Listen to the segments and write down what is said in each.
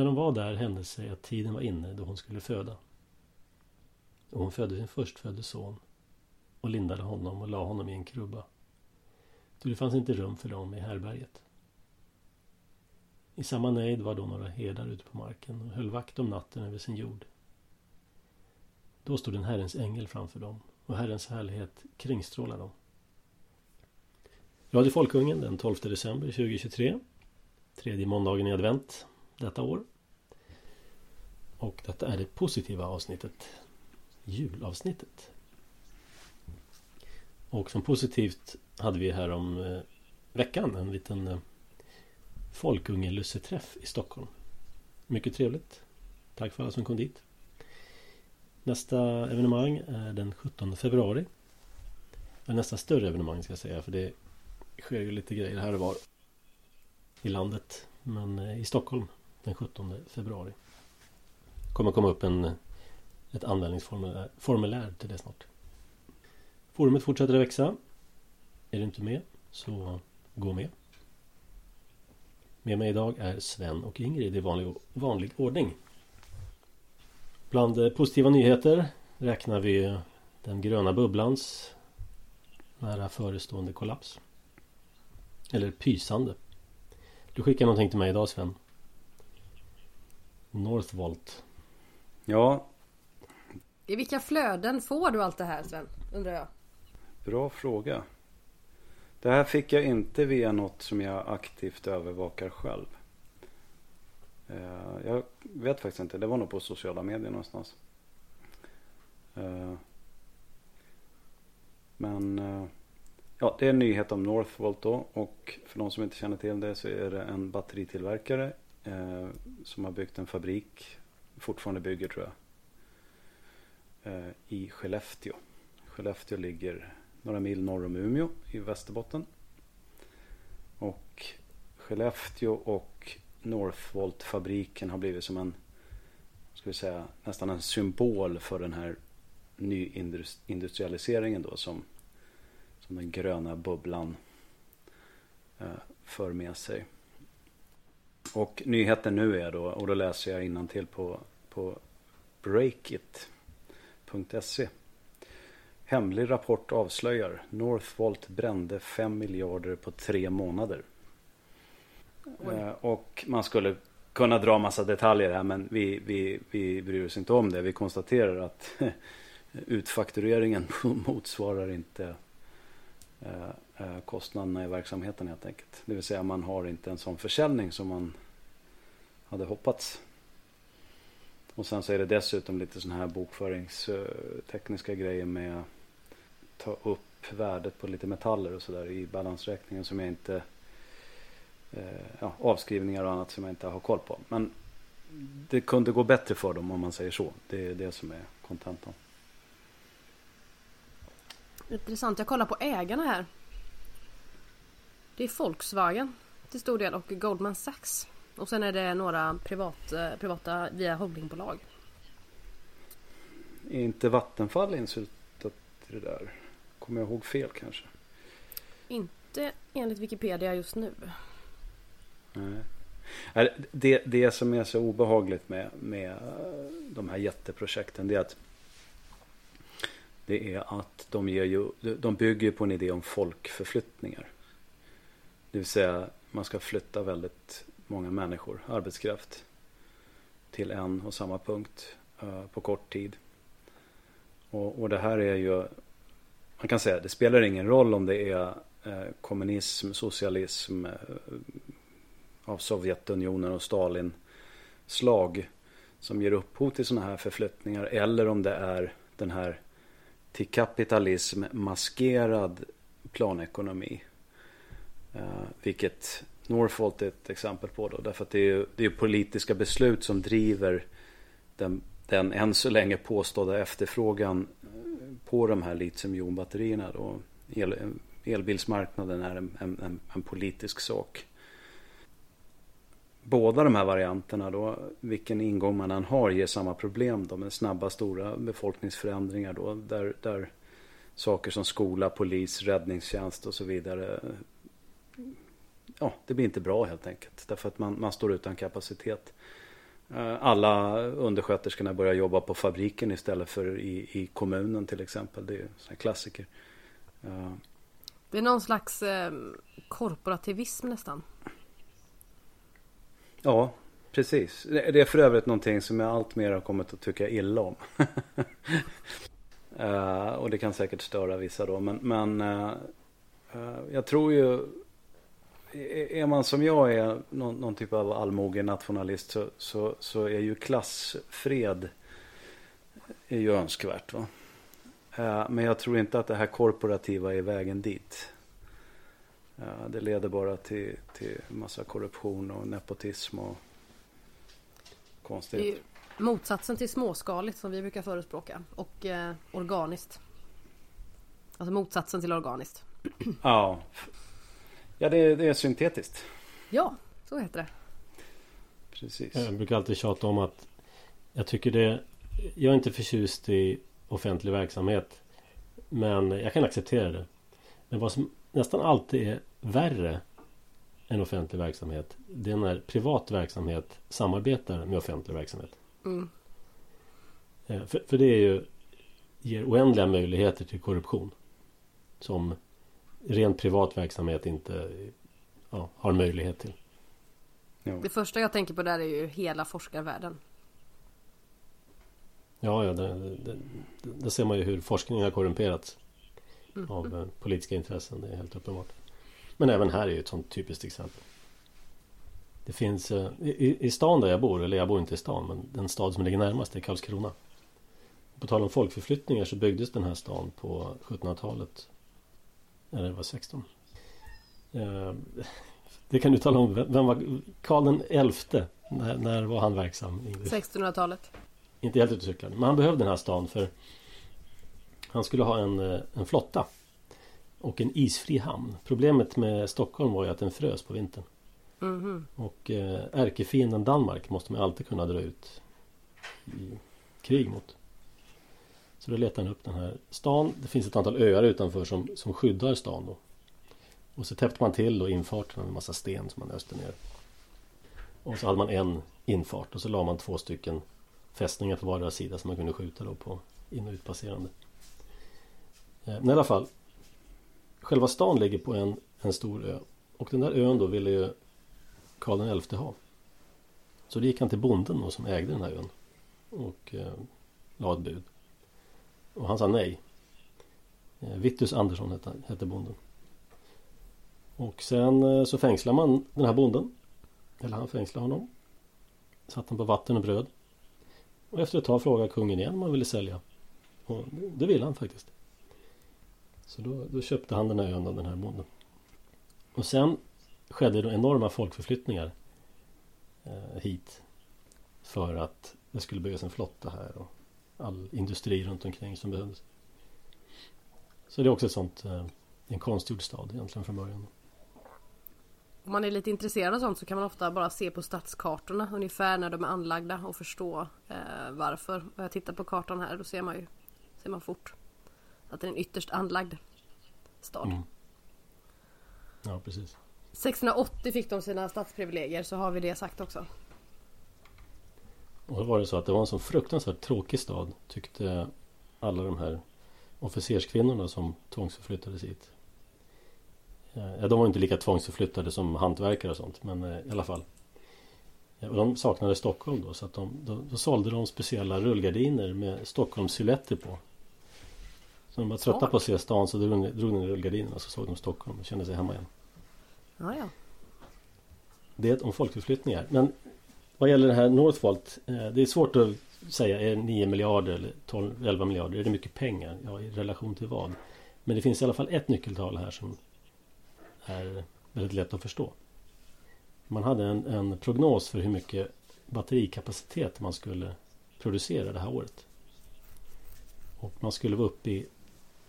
när de var där hände sig att tiden var inne då hon skulle föda. Och hon födde sin förstfödde son och lindade honom och la honom i en krubba. Då det fanns inte rum för dem i härberget. I samma nejd var då några herdar ute på marken och höll vakt om natten över sin jord. Då stod en Herrens ängel framför dem och Herrens härlighet kringstrålade dem. Radio Folkungen den 12 december 2023 Tredje måndagen i advent detta år. Och detta är det positiva avsnittet. Julavsnittet. Och som positivt hade vi här om eh, veckan en liten eh, folkungelusseträff i Stockholm. Mycket trevligt. Tack för alla som kom dit. Nästa evenemang är den 17 februari. Nästa större evenemang ska jag säga för det sker ju lite grejer här och var i landet. Men eh, i Stockholm den 17 februari kommer komma upp en, ett anmälningsformulär till det snart. Forumet fortsätter att växa. Är du inte med så gå med. Med mig idag är Sven och Ingrid i vanlig, vanlig ordning. Bland positiva nyheter räknar vi den gröna bubblans nära förestående kollaps. Eller pysande. Du skickade någonting till mig idag Sven. Northvolt. Ja. I vilka flöden får du allt det här Sven? Undrar jag. Bra fråga. Det här fick jag inte via något som jag aktivt övervakar själv. Eh, jag vet faktiskt inte. Det var nog på sociala medier någonstans. Eh, men eh, ja, det är en nyhet om Northvolt då. Och för de som inte känner till det så är det en batteritillverkare som har byggt en fabrik. Fortfarande bygger tror jag. Eh, I Skellefteå. Skellefteå ligger några mil norr om Umeå i Västerbotten. Och Skellefteå och Northvolt-fabriken har blivit som en, ska vi säga, nästan en symbol för den här nyindustrialiseringen då som, som den gröna bubblan eh, för med sig. Och nyheten nu är då, och då läser jag till på, på breakit.se Hemlig rapport avslöjar. Northvolt brände 5 miljarder på tre månader. Eh, och man skulle kunna dra massa detaljer här men vi, vi, vi bryr oss inte om det. Vi konstaterar att utfaktureringen motsvarar inte eh, Eh, kostnaderna i verksamheten helt enkelt. Det vill säga man har inte en sån försäljning som man hade hoppats. Och sen så är det dessutom lite sådana här bokföringstekniska eh, grejer med ta upp värdet på lite metaller och sådär i balansräkningen som jag inte eh, ja, avskrivningar och annat som jag inte har koll på. Men det kunde gå bättre för dem om man säger så. Det är det som är kontentan. Intressant. Jag kollar på ägarna här. Det är Volkswagen till stor del och Goldman Sachs. Och sen är det några privat, eh, privata via holdingbolag. Är inte Vattenfall inslutat i det där? Kommer jag ihåg fel kanske? Inte enligt Wikipedia just nu. Nej. Det, det som är så obehagligt med, med de här jätteprojekten det är att det är att de, ger ju, de bygger på en idé om folkförflyttningar. Det vill säga man ska flytta väldigt många människor, arbetskraft till en och samma punkt eh, på kort tid. Och, och det här är ju man kan säga det spelar ingen roll om det är eh, kommunism, socialism eh, av Sovjetunionen och Stalin slag som ger upphov till sådana här förflyttningar eller om det är den här till kapitalism maskerad planekonomi. Eh, vilket Norfolk är ett exempel på då. Därför att det är, det är politiska beslut som driver den, den än så länge påstådda efterfrågan eh, på de här litiumjonbatterierna. El, elbilsmarknaden är en, en, en, politisk sak. Båda de här varianterna då, vilken ingång man än har, ger samma problem då med snabba stora befolkningsförändringar då. Där, där saker som skola, polis, räddningstjänst och så vidare. Ja, det blir inte bra helt enkelt. Därför att man, man står utan kapacitet. Eh, alla undersköterskorna börjar jobba på fabriken istället för i, i kommunen till exempel. Det är en klassiker. Eh, Det är någon slags eh, korporativism nästan. Ja, precis. Det är för övrigt någonting som jag allt mer har kommit att tycka illa om. Eh, och det kan säkert störa vissa då. Men, men jag tror ju är man som jag är någon, någon typ av allmogen nationalist så, så, så är ju klassfred är ju önskvärt. Va? Eh, Men jag tror inte att det här korporativa är vägen dit. Eh, Det leder bara till, till massa korruption och nepotism och Det är konstigt. ju motsatsen till småskaligt som vi brukar förespråka. Och eh, organiskt. Alltså motsatsen till organiskt. Ja, ja det, är- det är syntetiskt. Ja, så heter det. Precis. Jag brukar alltid tjata om att jag tycker det Jag är inte förtjust i offentlig verksamhet Men jag kan acceptera det Men vad som nästan alltid är värre än offentlig verksamhet Det är när privat verksamhet samarbetar med offentlig verksamhet Mm. Eh, För, för det är ju Ger oändliga möjligheter till korruption Som ren privat verksamhet inte ja, har möjlighet till. Det första jag tänker på där är ju hela forskarvärlden. Ja, ja, det, det, det, det ser man ju hur forskningen har korrumperats av eh, politiska intressen. Det är helt uppenbart. Men även här är ju ett sånt typiskt exempel. Det finns eh, i, i stan där jag bor, eller jag bor inte i stan, men den stad som ligger närmast är Karlskrona. På tal om folkförflyttningar så byggdes den här stan på 1700-talet. Eller det var 16. Eh, Det kan du tala om. Vem var Karl den elfte? När, när var han verksam? Ingrid? 1600-talet. Inte helt ute cyklade. Men han behövde den här stan för han skulle ha en, eh, en flotta och en isfri hamn. Problemet med Stockholm var ju att den frös på vintern. Mhm. Och eh, ärkefienden Danmark måste man alltid kunna dra ut i krig mot. Så då letade han upp den här stan. Det finns ett antal öar utanför som, som skyddar stan då. Och så täppte man till då infarten med en massa sten som man öste ner. Och så hade man en infart och så la man två stycken fästningar på vardera sida som man kunde skjuta då på in och utpasserande. Eh, men i alla fall. Själva stan ligger på en, en stor ö. Och den där ön då ville ju Karl XI ha. Så då gick han till bonden då, som ägde den här ön. Och eh, la ett bud. Och han sa nej. Eh, Vittus Andersson hette, hette bonden. Och sen eh, så fängslar man den här bonden. Eller han fängslade honom. Satt han på vatten och bröd. Och efter ett tag frågade kungen igen om han ville sälja. Och det, det ville han faktiskt. Så då, då köpte han den här ön av den här bonden. Och sen skedde det enorma folkförflyttningar eh, hit. För att det skulle byggas en flotta här och all industri runt omkring som behövdes. Så det är också ett sånt, eh, en konstgjord stad egentligen från början. Om man är lite intresserad av sånt så kan man ofta bara se på stadskartorna ungefär när de är anlagda och förstå eh, varför. Och jag tittar på kartan här då ser man ju ser man fort att det är en ytterst anlagd stad. Mm. Ja, precis. 1680 fick de sina stadsprivilegier så har vi det sagt också. Och då var det så att det var en så fruktansvärt tråkig stad tyckte alla de här officerskvinnorna som tvångsförflyttades hit. Eh, Ja, de var inte lika tvångsförflyttade som hantverkare och sånt men eh, i alla fall. Och de saknade Stockholm då så att de, då, då sålde de speciella rullgardiner med Stockholmssilhuetter på. Så de var trötta på att se stan så drog de drog ner rullgardinerna så såg de Stockholm och kände sig hemma igen. Ja, ja. Det är om folkförflyttningar. Men vad gäller det här Northvolt. Eh, det är svårt att säga. Är 9 miljarder eller 12, 11 miljarder? Är det mycket pengar? Ja, i relation till vad? Men det finns i alla fall ett nyckeltal här som är väldigt lätt att förstå. Man hade en, en prognos för hur mycket batterikapacitet man skulle producera det här året. Och man skulle vara uppe i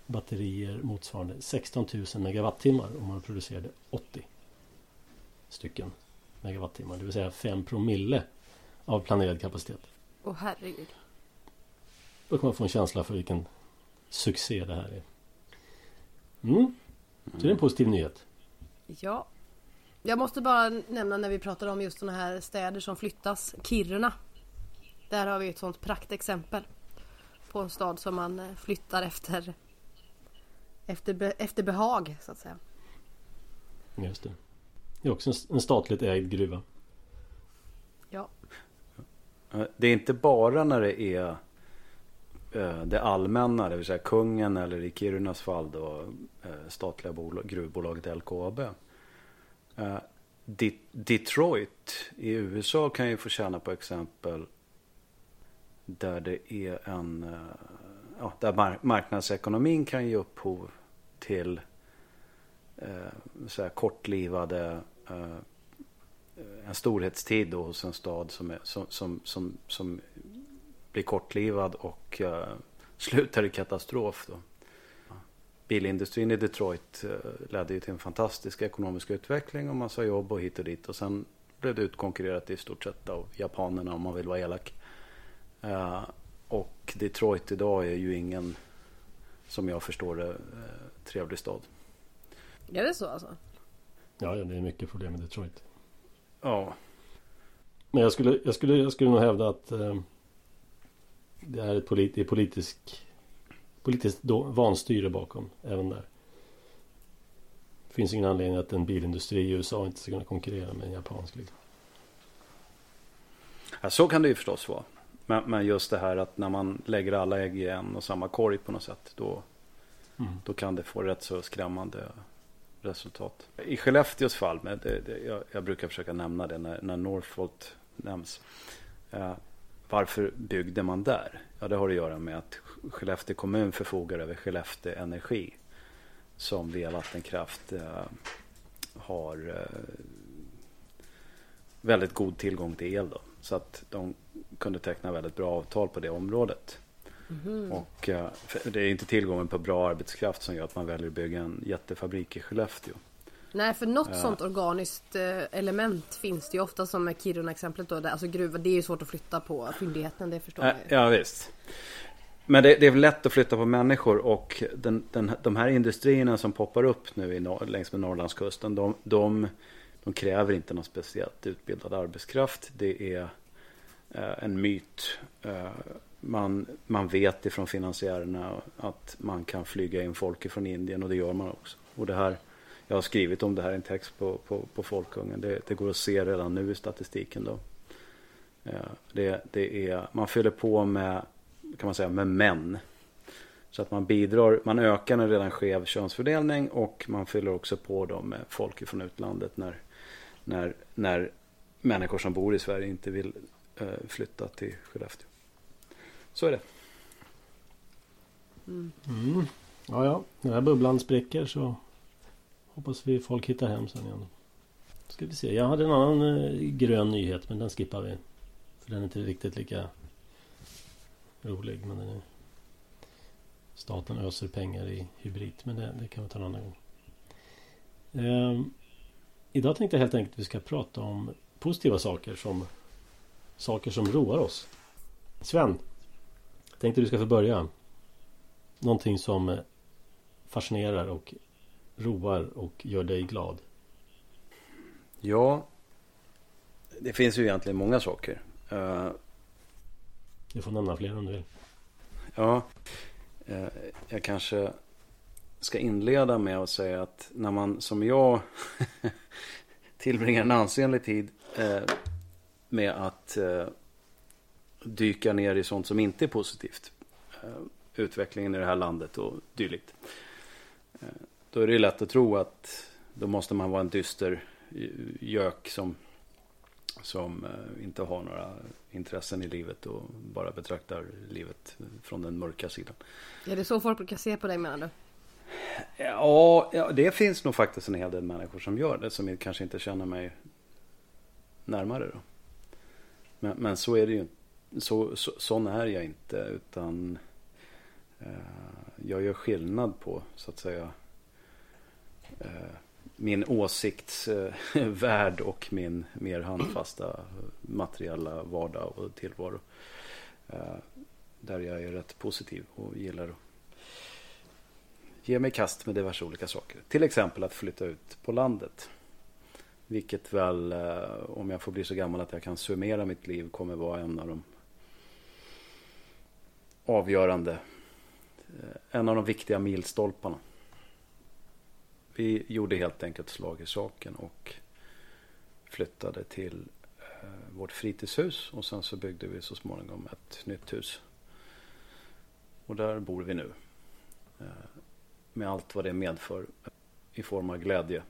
batterier motsvarande 16 000 megawattimmar om man producerade 80 stycken megawattimmar. Det vill säga 5 promille av planerad kapacitet. Åh herregud. Då kan man få en känsla för vilken succé det här är. Mm. Så det är en positiv nyhet. Ja. Jag måste bara nämna när vi pratar om just sådana här städer som flyttas. Kiruna Där har vi ett sånt praktexempel. På en stad som man eh, flyttar efter efter, efter behag så att säga. Just det. Det är också en statligt ägd gruva. Ja. Det är inte bara när det är eh, det allmänna, det vill säga kungen eller i Kirunas fall då eh, statliga bolag, gruvbolaget LKAB. Eh, Detroit i USA kan ju få känna på exempel där det är en ja, där marknadsekonomin kan ge upphov till eh, så här kortlivade eh, Eh, en storhetstid då hos en stad som, är, som, som, som, som blir kortlivad och uh, slutar i katastrof. Då. Bilindustrin i Detroit uh, ledde ju till en fantastisk ekonomisk utveckling och massa jobb och hit och dit. Och sen blev det utkonkurrerat i stort sett av japanerna om man vill vara elak. Uh, och Detroit idag är ju ingen, som jag förstår det, trevlig stad. Är det så alltså? Ja, det är mycket problem med Detroit. Ja. Men jag skulle, jag skulle, jag skulle nog hävda att eh, det är ett polit, det är politisk, politiskt då, vanstyre bakom även där. Det finns ingen anledning att en bilindustri i USA inte ska kunna konkurrera med en japansk. Liksom. Ja, så kan det ju förstås vara. Men, men, just det här att när man lägger alla ägg i en och samma korg på något sätt. Då, mm. då kan det få rätt så skrämmande resultat. I Skellefteås fall, men det, det, jag, jag, brukar försöka nämna det när, när Northvolt nämns. Eh, varför byggde man där? Ja, det har att göra med att Skellefteå kommun förfogar över Skellefteå Energi. Som via vattenkraft eh, har eh, väldigt god tillgång till el. Då. Så att de kunde teckna väldigt bra avtal på det området. Mm. Och uh, det är inte tillgången på bra arbetskraft som gör att man väljer att bygga en jättefabrik i Skellefteå. Nej, för något uh, sånt organiskt uh, element finns det ju ofta som med Kiruna-exemplet då. Alltså gruva, det är ju svårt att flytta på fyndigheten, det förstår jag Ja, visst. Men det, det, är lätt att flytta på människor och den, den, de här industrierna som poppar upp nu i, längs med Norrlandskusten, de, de, de kräver inte någon speciellt utbildad arbetskraft. Det är Eh, en myt. Eh, man, man vet ifrån finansiärerna att man kan flyga in folk ifrån Indien och det gör man också. Och det här, jag har skrivit om det här i en text på, på, på Folkungen. Det, det går att se redan nu i statistiken. Då. Eh, det, det är, man fyller på med, kan man säga, med män. Så att man bidrar, man ökar en redan skev könsfördelning och man fyller också på dem med folk från utlandet när, när, när människor som bor i Sverige inte vill eh, flytta till Skellefteå. Så är det. Mm. Mm. Ja, ja. När här bubblan spricker så hoppas vi folk hittar hem sen igen. Ska vi se. Jag hade en annan eh, grön nyhet men den skippar vi. För den är inte riktigt lika rolig. Men den är... Staten öser pengar i hybrid. Men det, det kan vi ta en annan gång. Eh, idag tänkte jag helt enkelt att vi ska prata om positiva saker som saker som roar oss. Sven, tänkte du ska få börja. Någonting som eh, fascinerar och roar och gör dig glad. Ja, det finns ju egentligen många saker. Uh, du får nämna fler om du vill. Ja, uh, jag kanske ska inleda med att säga att när man som jag tillbringar en ansenlig tid med att eh, dyka ner i sånt som inte är positivt. Eh, utvecklingen i det här landet och dylikt. Eh, då är det lätt att tro att då måste man vara en dyster gök som, som eh, inte har några intressen i livet och bara betraktar livet från den mörka sidan. Är det så folk brukar se på dig menar du? Ja, det finns nog faktiskt en hel del människor som gör det som kanske inte känner mig närmare då. Men, men så är det ju så, så, sån är jag inte utan eh, jag gör skillnad på så att säga eh, min åsiktsvärld eh, och min mer handfasta materiella vardag och tillvaro. Eh, där jag är rätt positiv och gillar att ge mig kast med diverse olika saker. Till exempel att flytta ut på landet. Vilket väl, eh, om jag får bli så gammal att jag kan summera mitt liv, kommer vara en av de avgörande. Eh, en av de viktiga milstolparna. Vi gjorde helt enkelt slag i saken och flyttade till eh, vårt fritidshus och sen så byggde vi så småningom ett nytt hus. Och där bor vi nu. Eh, med allt vad det medför i form av glädje.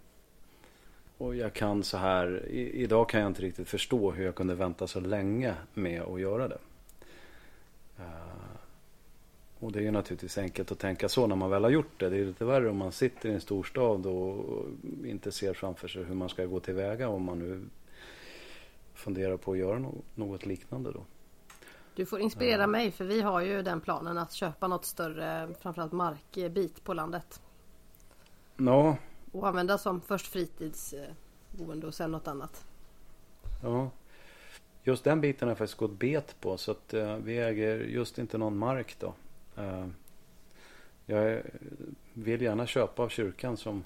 Och jag kan så här, i, idag kan jag inte riktigt förstå hur jag kunde vänta så länge med att göra det. Och det är ju naturligtvis enkelt att tänka så när man väl har gjort det. Det är lite värre om man sitter i en storstad och inte ser framför sig hur man ska gå tillväga om man nu funderar på att göra något, liknande då. Du får inspirera mig för vi har ju den planen att köpa något större framförallt markbit på landet. Ja. Och använda som först fritidsboende och sen något annat. Ja. Just den biten har jag faktiskt gått bet på så att uh, vi äger just inte någon mark då. Uh, jag vill gärna köpa av kyrkan som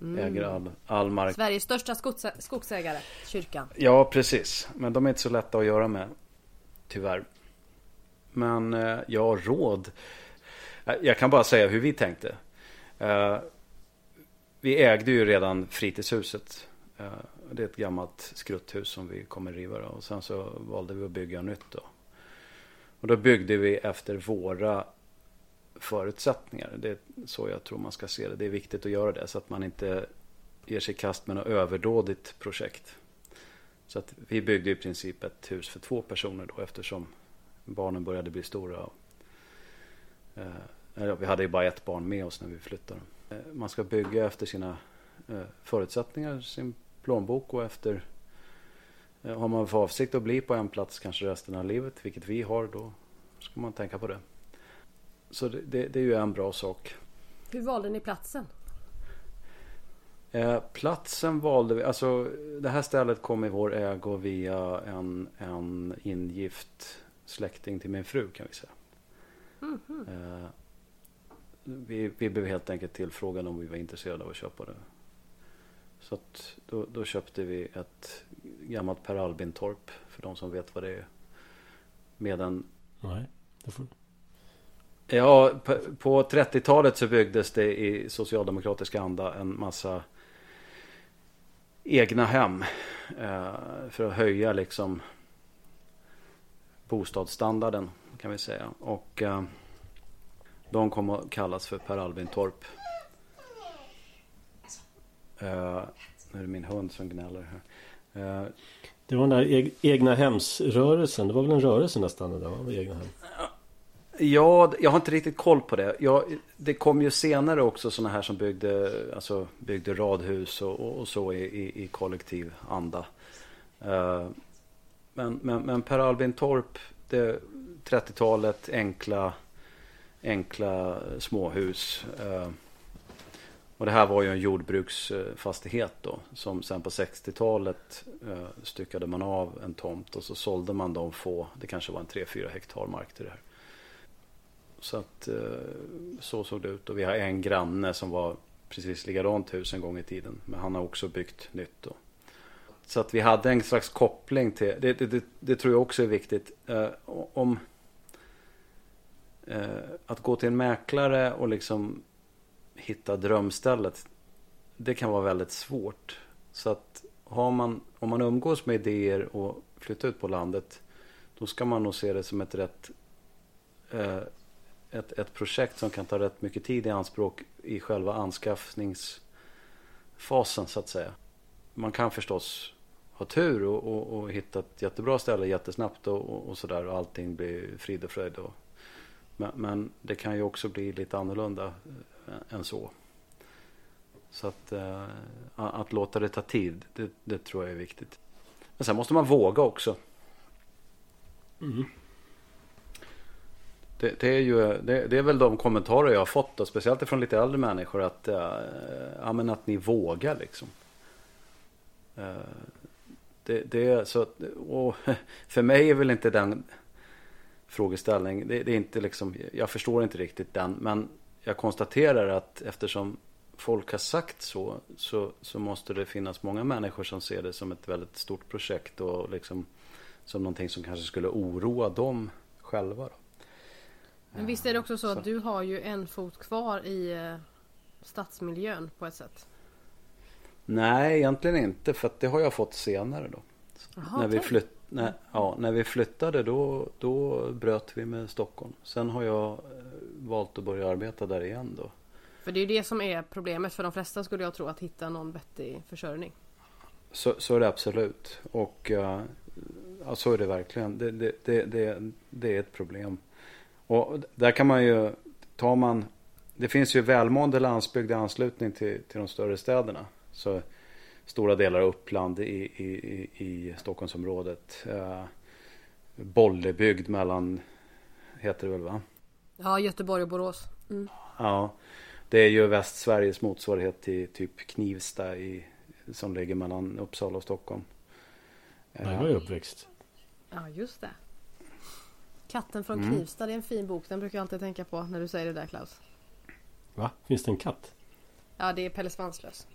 mm. äger all, all mark. Sveriges största skogsägare, kyrkan. Ja, precis. Men de är inte så lätta att göra med. Tyvärr. Men uh, ja, råd. Jag kan bara säga hur vi tänkte. vi ägde ju redan fritidshuset. Det är ett gammalt skrutthus som vi kommer riva då. och sen så valde vi att bygga nytt då. Och då byggde vi efter våra förutsättningar. Det är så jag tror man ska se det. Det är viktigt att göra det så att man inte ger sig i kast med något överdådigt projekt. Så att vi byggde i princip ett hus för två personer då eftersom barnen började bli stora. Eh, vi hade ju bara ett barn med oss när vi flyttade. Eh, man ska bygga efter sina eh, förutsättningar, sin plånbok och efter har man för avsikt att bli på en plats kanske resten av livet, vilket vi har, då ska man tänka på det. Så det, det, det är ju en bra sak. Hur valde ni platsen? Eh, platsen valde vi, alltså det här stället kom i vår ägo via en, en ingift släkting till min fru kan vi säga. Mm -hmm. eh, vi, vi blev helt enkelt tillfrågade om vi var intresserade av att köpa det. Så att då, då köpte vi ett gammalt Per Albin-torp för de som vet vad det är. Med en... Nej, det får... Ja, på, på 30-talet så byggdes det i socialdemokratiska anda en massa egna hem. Eh, för att höja liksom bostadsstandarden kan vi säga. Och eh, de kom att kallas för Per Albin-torp. Uh, nu är det min hund som gnäller här. Uh, det var den där egna hemsrörelsen. Det var väl en rörelse nästan det där, egna hem. Ja, jag har inte riktigt koll på det. Jag, det kom ju senare också sådana här som byggde, alltså, byggde radhus och, och så i, i, i, kollektiv anda. Uh, men, men, men Per Albin Torp, 30-talet, enkla, enkla småhus. Uh, och det här var ju en jordbruksfastighet då. Som sen på 60-talet eh, styckade man av en tomt och så sålde man de få, det kanske var en 3-4 hektar mark till det här. Så att eh, så såg det ut. Och vi har en granne som var precis likadant hus en gång i tiden. Men han har också byggt nytt då. Så att vi hade en slags koppling till, det, det, det, det tror jag också är viktigt. Eh, om eh, att gå till en mäklare och liksom hitta drömstället. Det kan vara väldigt svårt. Så att har man, om man umgås med idéer och flyttar ut på landet. Då ska man nog se det som ett rätt eh, ett, ett projekt som kan ta rätt mycket tid i anspråk i själva anskaffningsfasen så att säga. Man kan förstås ha tur och, och, och hitta ett jättebra ställe jättesnabbt och, och, och sådär och allting blir frid och fröjd. Men, men, det kan ju också bli lite annorlunda än så. Så att, äh, att låta det ta tid, det, det, tror jag är viktigt. Men sen måste man våga också. Mm. Det, det, är ju, det, det, är väl de kommentarer jag har fått, och speciellt från lite äldre människor, att, äh, ja, men att ni vågar liksom. Äh, det, det, så, och för mig är väl inte den frågeställning, det, det, är inte liksom, jag förstår inte riktigt den, men jag konstaterar att eftersom folk har sagt så, så, så måste det finnas många människor som ser det som ett väldigt stort projekt och liksom som någonting som kanske skulle oroa dem själva. Då. Men visst är det också så, så. att du har ju en fot kvar i eh, stadsmiljön på ett sätt? Nej, egentligen inte. För att det har jag fått senare då. Aha, när, vi flytt, när, ja, när vi flyttade då, då bröt vi med Stockholm. Sen har jag valt att börja arbeta där igen då. För det är ju det som är problemet för de flesta skulle jag tro att hitta någon vettig försörjning. Så, så är det absolut. Och uh, ja, så är det verkligen. Det, det, det, det, det är ett problem. Och där kan man ju, tar man, det finns ju välmående landsbygd i anslutning till, till de större städerna. Så stora delar av Uppland i, i, i, i Stockholmsområdet. Uh, Bollebygd mellan, heter det väl va? Ja, Göteborg och Borås. Mm. Ja, det är ju Västsveriges motsvarighet till typ Knivsta i, som ligger mellan Uppsala och Stockholm. Där var jag uppväxt. Ja, just det. Katten från mm. Knivsta, det är en fin bok. Den brukar jag alltid tänka på när du säger det där Klaus. Va? Finns det en katt? Ja, det är Pelle Svanslös.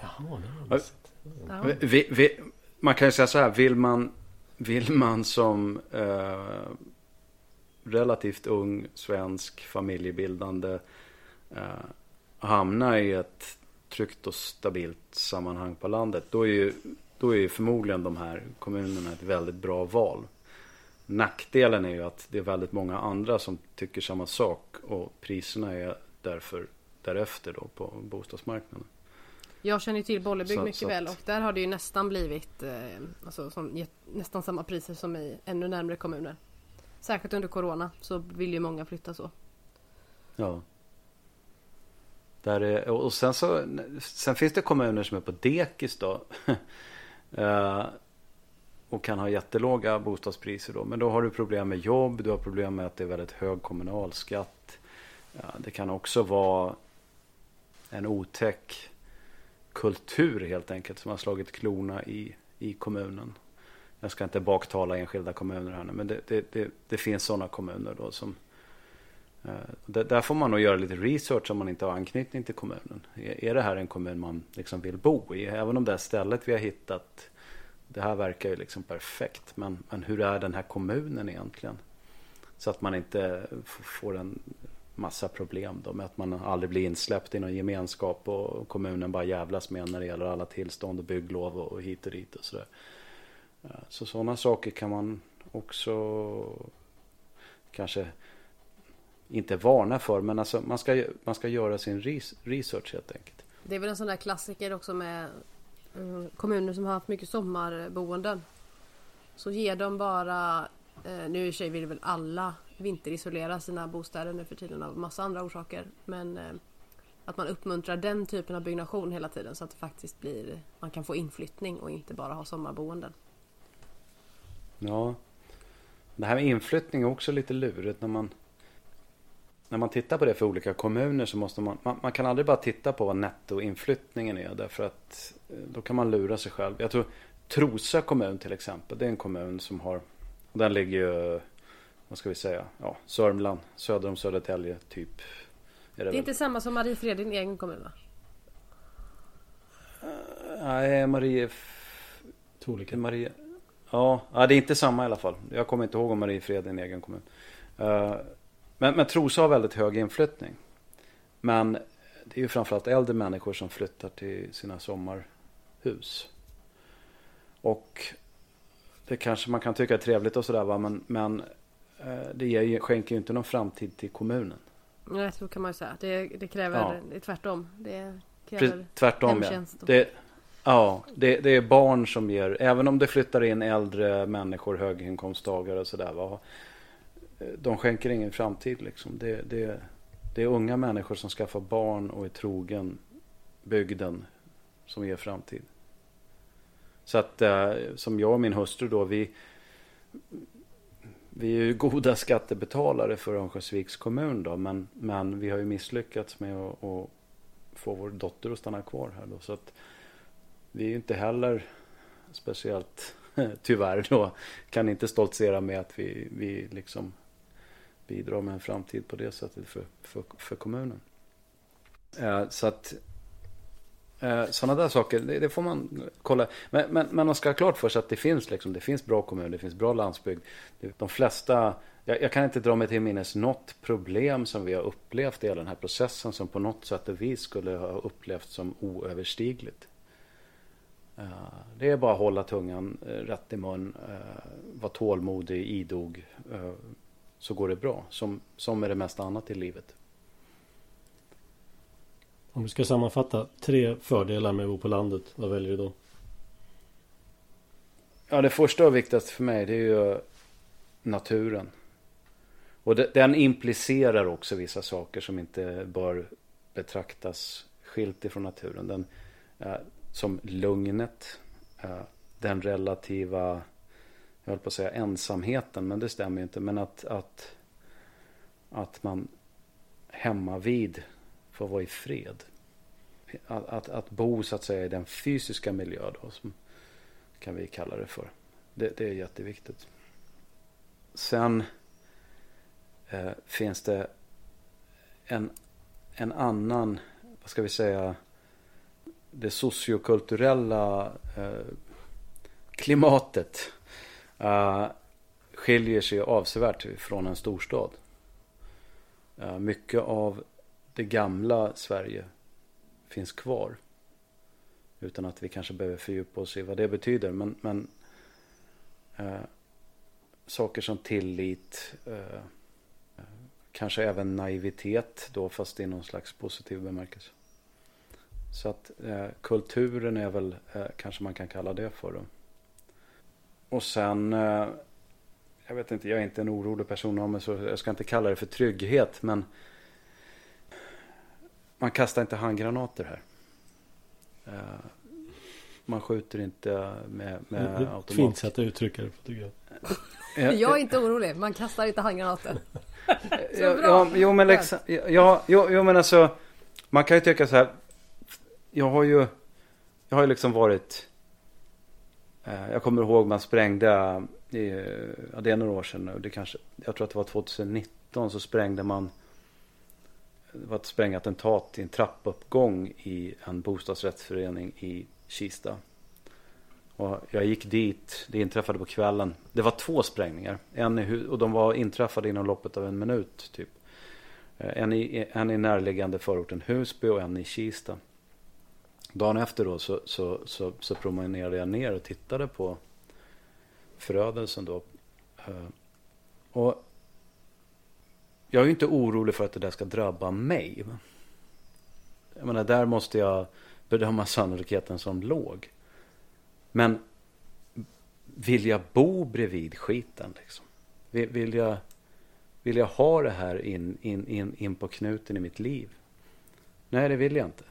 Jaha, det har ja. vi, vi, Man kan ju säga så här, vill man, vill man som eh, relativt ung svensk familjebildande eh, hamna i ett tryggt och stabilt sammanhang på landet. Då är ju, då är ju förmodligen de här kommunerna ett väldigt bra val. Nackdelen är ju att det är väldigt många andra som tycker samma sak och priserna är därför därefter då på bostadsmarknaden. Jag känner till Bollebygd mycket så väl och där har det ju nästan blivit eh, alltså, som, nästan samma priser som i ännu närmre kommuner. Särskilt under Corona så vill ju många flytta så. Ja. Där är, och sen så Sen finns det kommuner som är på dekis då. Eh, och kan ha jättelåga bostadspriser då. Men då har du problem med jobb. Du har problem med att det är väldigt hög kommunalskatt. Ja, det kan också vara en otäck kultur helt enkelt som har slagit klorna i, i kommunen. Jag ska inte baktala enskilda kommuner här nu, men det, det, det, det finns sådana kommuner då som eh, där får man nog göra lite research om man inte har anknytning till kommunen. Är det här en kommun man liksom vill bo i? Även om det här stället vi har hittat, det här verkar ju liksom perfekt. Men, men hur är den här kommunen egentligen? Så att man inte får en massa problem då med att man aldrig blir insläppt i någon gemenskap och kommunen bara jävlas med när det gäller alla tillstånd och bygglov och hit och dit och sådär. Så sådana saker kan man också kanske inte varna för men alltså man ska, man ska göra sin research helt enkelt. Det är väl en sån där klassiker också med eh, kommuner som har haft mycket sommarboenden. Så ger de bara, eh, nu i och för sig vill väl alla vinterisolera sina bostäder nu för tiden av massa andra orsaker. Men eh, att man uppmuntrar den typen av byggnation hela tiden så att det faktiskt blir, man kan få inflyttning och inte bara ha sommarboenden. Ja. Det här med inflyttning är också lite lurigt när man när man tittar på det för olika kommuner så måste man, man, man kan aldrig bara titta på vad nettoinflyttningen är därför att eh, då kan man lura sig själv. Jag tror Trosa kommun till exempel, det är en kommun som har, den ligger ju, vad ska vi säga, ja, Sörmland, söder om Södertälje typ. Är det, det är inte samma som Mariefred, din egen kommun va? Uh, nej, Marie... Två Marie... Ja, det är inte samma i alla fall. Jag kommer inte ihåg om Mariefred är en egen kommun. Uh, men, men Trosa har väldigt hög inflyttning. Men det är ju framförallt äldre människor som flyttar till sina sommarhus. Och det kanske man kan tycka är trevligt och sådär va. Men, men uh, det ger, skänker ju inte någon framtid till kommunen. Nej, så kan man ju säga. Det, det kräver ja. tvärtom. Det kräver tvärtom ja. Det, Ja, det, det, är barn som ger, även om det flyttar in äldre människor, höginkomsttagare och sådär. De skänker ingen framtid liksom. Det, det, det är unga människor som skaffar barn och är trogen bygden som ger framtid. Så att eh, som jag och min hustru då, vi, vi är ju goda skattebetalare för Örnsköldsviks kommun då. Men, men vi har ju misslyckats med att, att få vår dotter att stanna kvar här då. Så att vi är ju inte heller speciellt, tyvärr då, kan inte stoltsera med att vi, vi liksom bidrar med en framtid på det sättet för, för, för kommunen. Eh, så att eh, sådana där saker, det, det, får man kolla. Men, men, men man ska ha klart för sig att det finns, liksom, det finns bra kommuner, det finns bra landsbygd. De flesta, jag, jag, kan inte dra mig till minnes något problem som vi har upplevt i hela den här processen som på något sätt vi skulle ha upplevt som oöverstigligt. Uh, det är bara att hålla tungan uh, rätt i mun, uh, vara tålmodig, idog, så går det bra. Som, som med det mesta annat i livet. Om du ska sammanfatta tre fördelar med att bo på landet, vad väljer du då? Ja, det första och viktigaste för mig det är ju naturen. Och den implicerar också vissa saker som inte bör betraktas skilt ifrån naturen. Den, eh, som lugnet, eh, den relativa, jag höll på att säga ensamheten, men det stämmer inte. Men att, att, att man hemma vid får vara i fred. Att, att, att bo så att säga i den fysiska miljö då, som kan vi kalla det för. Det, det är jätteviktigt. Sen eh, finns det en, en annan, vad ska vi säga, det sociokulturella eh, klimatet eh, skiljer sig avsevärt från en storstad. Eh, mycket av det gamla Sverige finns kvar. Utan att vi kanske behöver fördjupa oss i vad det betyder. Men, men eh, saker som tillit, eh, kanske även naivitet då fast i någon slags positiv bemärkelse. Så att eh, kulturen är väl eh, kanske man kan kalla det för. Då. Och sen, eh, jag vet inte, jag är inte en orolig person av mig så jag ska inte kalla det för trygghet men man kastar inte handgranater här. Eh, man skjuter inte med, med det, automat. Fint sätt att uttrycka det på tycker jag. Jag är inte orolig, man kastar inte handgranater. ja, ja, jo men liksom, ja, jo, jo men alltså. Man kan ju tycka så här. Jag har ju, jag har ju liksom varit. Eh, jag kommer ihåg man sprängde, i, ja, det är några år sedan nu. Det kanske, jag tror att det var 2019 så sprängde man. Det var ett sprängattentat i en trappuppgång i en bostadsrättsförening i Kista. Och jag gick dit, det inträffade på kvällen. Det var två sprängningar. En i, och de var inträffade inom loppet av en minut typ. Eh, en i, en i närliggande förorten Husby och en i Kista. Dagen efter då så, så, så, så promenerade jag ner och tittade på förödelsen då. Eh, och jag är ju inte orolig för att det där ska drabba mig. Jag menar, där måste jag bedöma sannolikheten som låg. Men vill jag bo bredvid skiten liksom? Vill, vill, jag, vill jag ha det här in, in, in, in på knuten i mitt liv? Nej, det vill jag inte.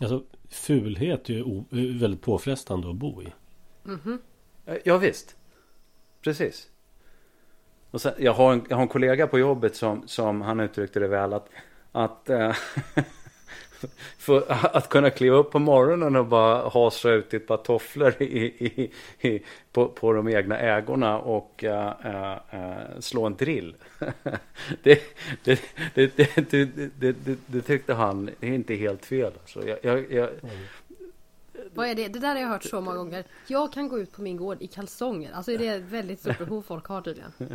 Alltså, fulhet är ju väldigt påfrestande att bo i. Mm -hmm. Ja, visst. Precis. Och sen, jag, har en, jag har en kollega på jobbet som, som han uttryckte det väl att, att äh, För att kunna kliva upp på morgonen och bara hasa ut ett par tofflor i, i, i, på, på de egna ägorna och uh, uh, slå en drill. det, det, det, det, tyckte han, det är inte helt fel. Alltså. Jag, jag, jag, vad är det? Det där har jag hört så många gånger. Jag kan gå ut på min gård i kalsonger. Alltså är det ett väldigt stort behov folk har tydligen.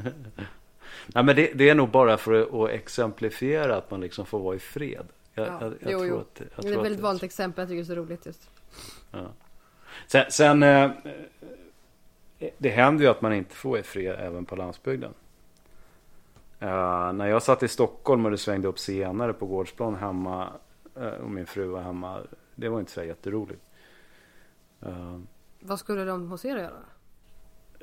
Nej men det, det, är nog bara för att exemplifiera att man liksom får vara i fred. Jag, ja. jag, jag jo, jo. Att, det är ett väldigt vanligt exempel. Jag tycker det är så roligt just. Ja. Sen, sen eh, det händer ju att man inte får fred även på landsbygden. Uh, när jag satt i Stockholm och det svängde upp senare på gårdsplan hemma uh, och min fru var hemma. Det var inte så jätteroligt. Uh, Vad skulle de hos er göra?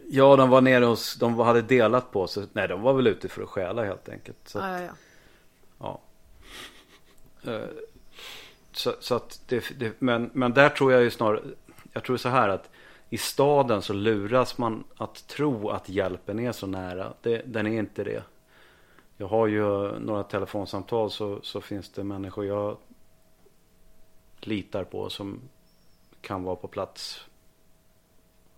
Ja, de var nere hos, de hade delat på sig. Nej, de var väl ute för att stjäla helt enkelt. Så ah, ja, ja. ja. Eh, så, så, att det, det, men, men där tror jag ju snarare, jag tror så här att i staden så luras man att tro att hjälpen är så nära. Det, den är inte det. Jag har ju några telefonsamtal så, så finns det människor jag litar på som kan vara på plats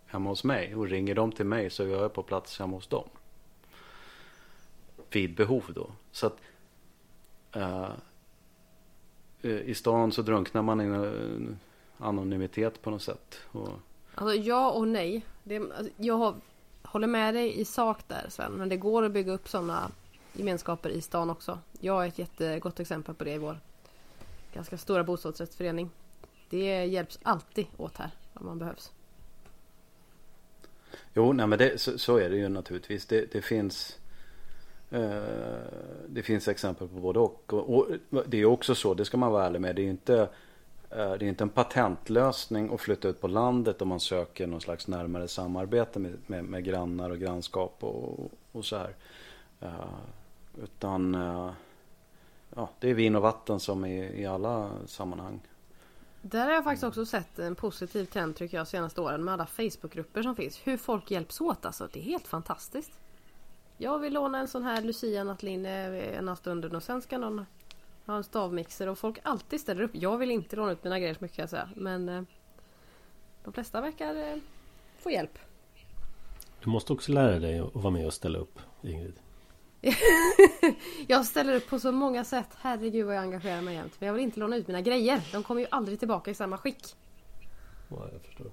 hemma hos mig. Och ringer de till mig så är jag på plats hemma hos dem. Vid behov då. Så att uh, i stan så drunknar man i en anonymitet på något sätt. Och... Alltså ja och nej. Det, alltså, jag har håller med dig i sak där Sven. Men det går att bygga upp sådana gemenskaper i stan också. Jag är ett jättegott exempel på det i vår ganska stora bostadsrättsförening. Det hjälps alltid åt här om man behövs. Jo, nej men det, så, så, är det ju naturligtvis. Det, det finns eh, Eh, det finns exempel på både och. och. och. Det är också så, det ska man vara ärlig med. Det är inte eh, det är inte en patentlösning att flytta ut på landet om man söker någon slags närmare samarbete med, med, med grannar och grannskap och, och så här. Eh, utan ja, det är vin och vatten som i, i alla sammanhang. Där har jag faktiskt också sett en positiv trend tycker jag senaste åren med alla Facebookgrupper som finns. Hur folk hjälps åt alltså. Det är helt fantastiskt. Jag vill låna en sån här Lucia-nattlinne ena stunden och sen ska någon ha en stavmixer och folk alltid ställer upp. Jag vill inte låna ut mina grejer så mycket kan jag säga. Men eh, de flesta verkar eh, få hjälp. Du måste också lära dig att vara med och ställa upp Ingrid. jag ställer upp på så många sätt. Herregud vad jag engagerar mig jämt. Men jag vill inte låna ut mina grejer. De kommer ju aldrig tillbaka i samma skick. Ja, jag förstår.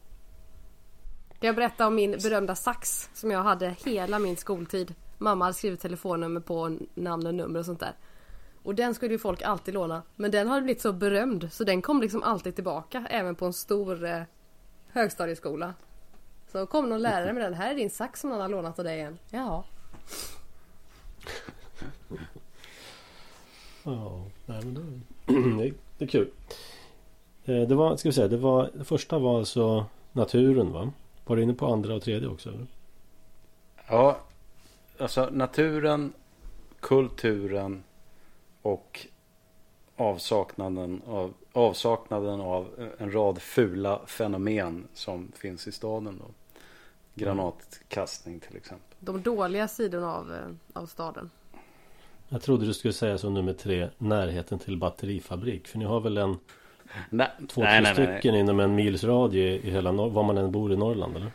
Jag berätta om min berömda sax som jag hade hela min skoltid. Mamma hade skrivit telefonnummer på namn och nummer och sånt där. Och den skulle ju folk alltid låna. Men den har blivit så berömd så den kom liksom alltid tillbaka även på en stor eh, högstadieskola. Så kom någon lärare med den. Här är din sax som någon har lånat av dig igen. Jaha. Ja, nej, men det, det är kul. Eh, det var, ska vi säga, det var det första var alltså naturen va? Var du inne på andra och tredje också? Eller? Ja, alltså naturen, kulturen och avsaknaden av, avsaknaden av en rad fula fenomen som finns i staden. Då. Granatkastning till exempel. De dåliga sidorna av, eh, av staden. Jag trodde du skulle säga som nummer tre Närheten till batterifabrik För ni har väl en nej, Två, nej, tre nej, stycken nej. inom en mils radie i hela var man än bor i Norrland eller?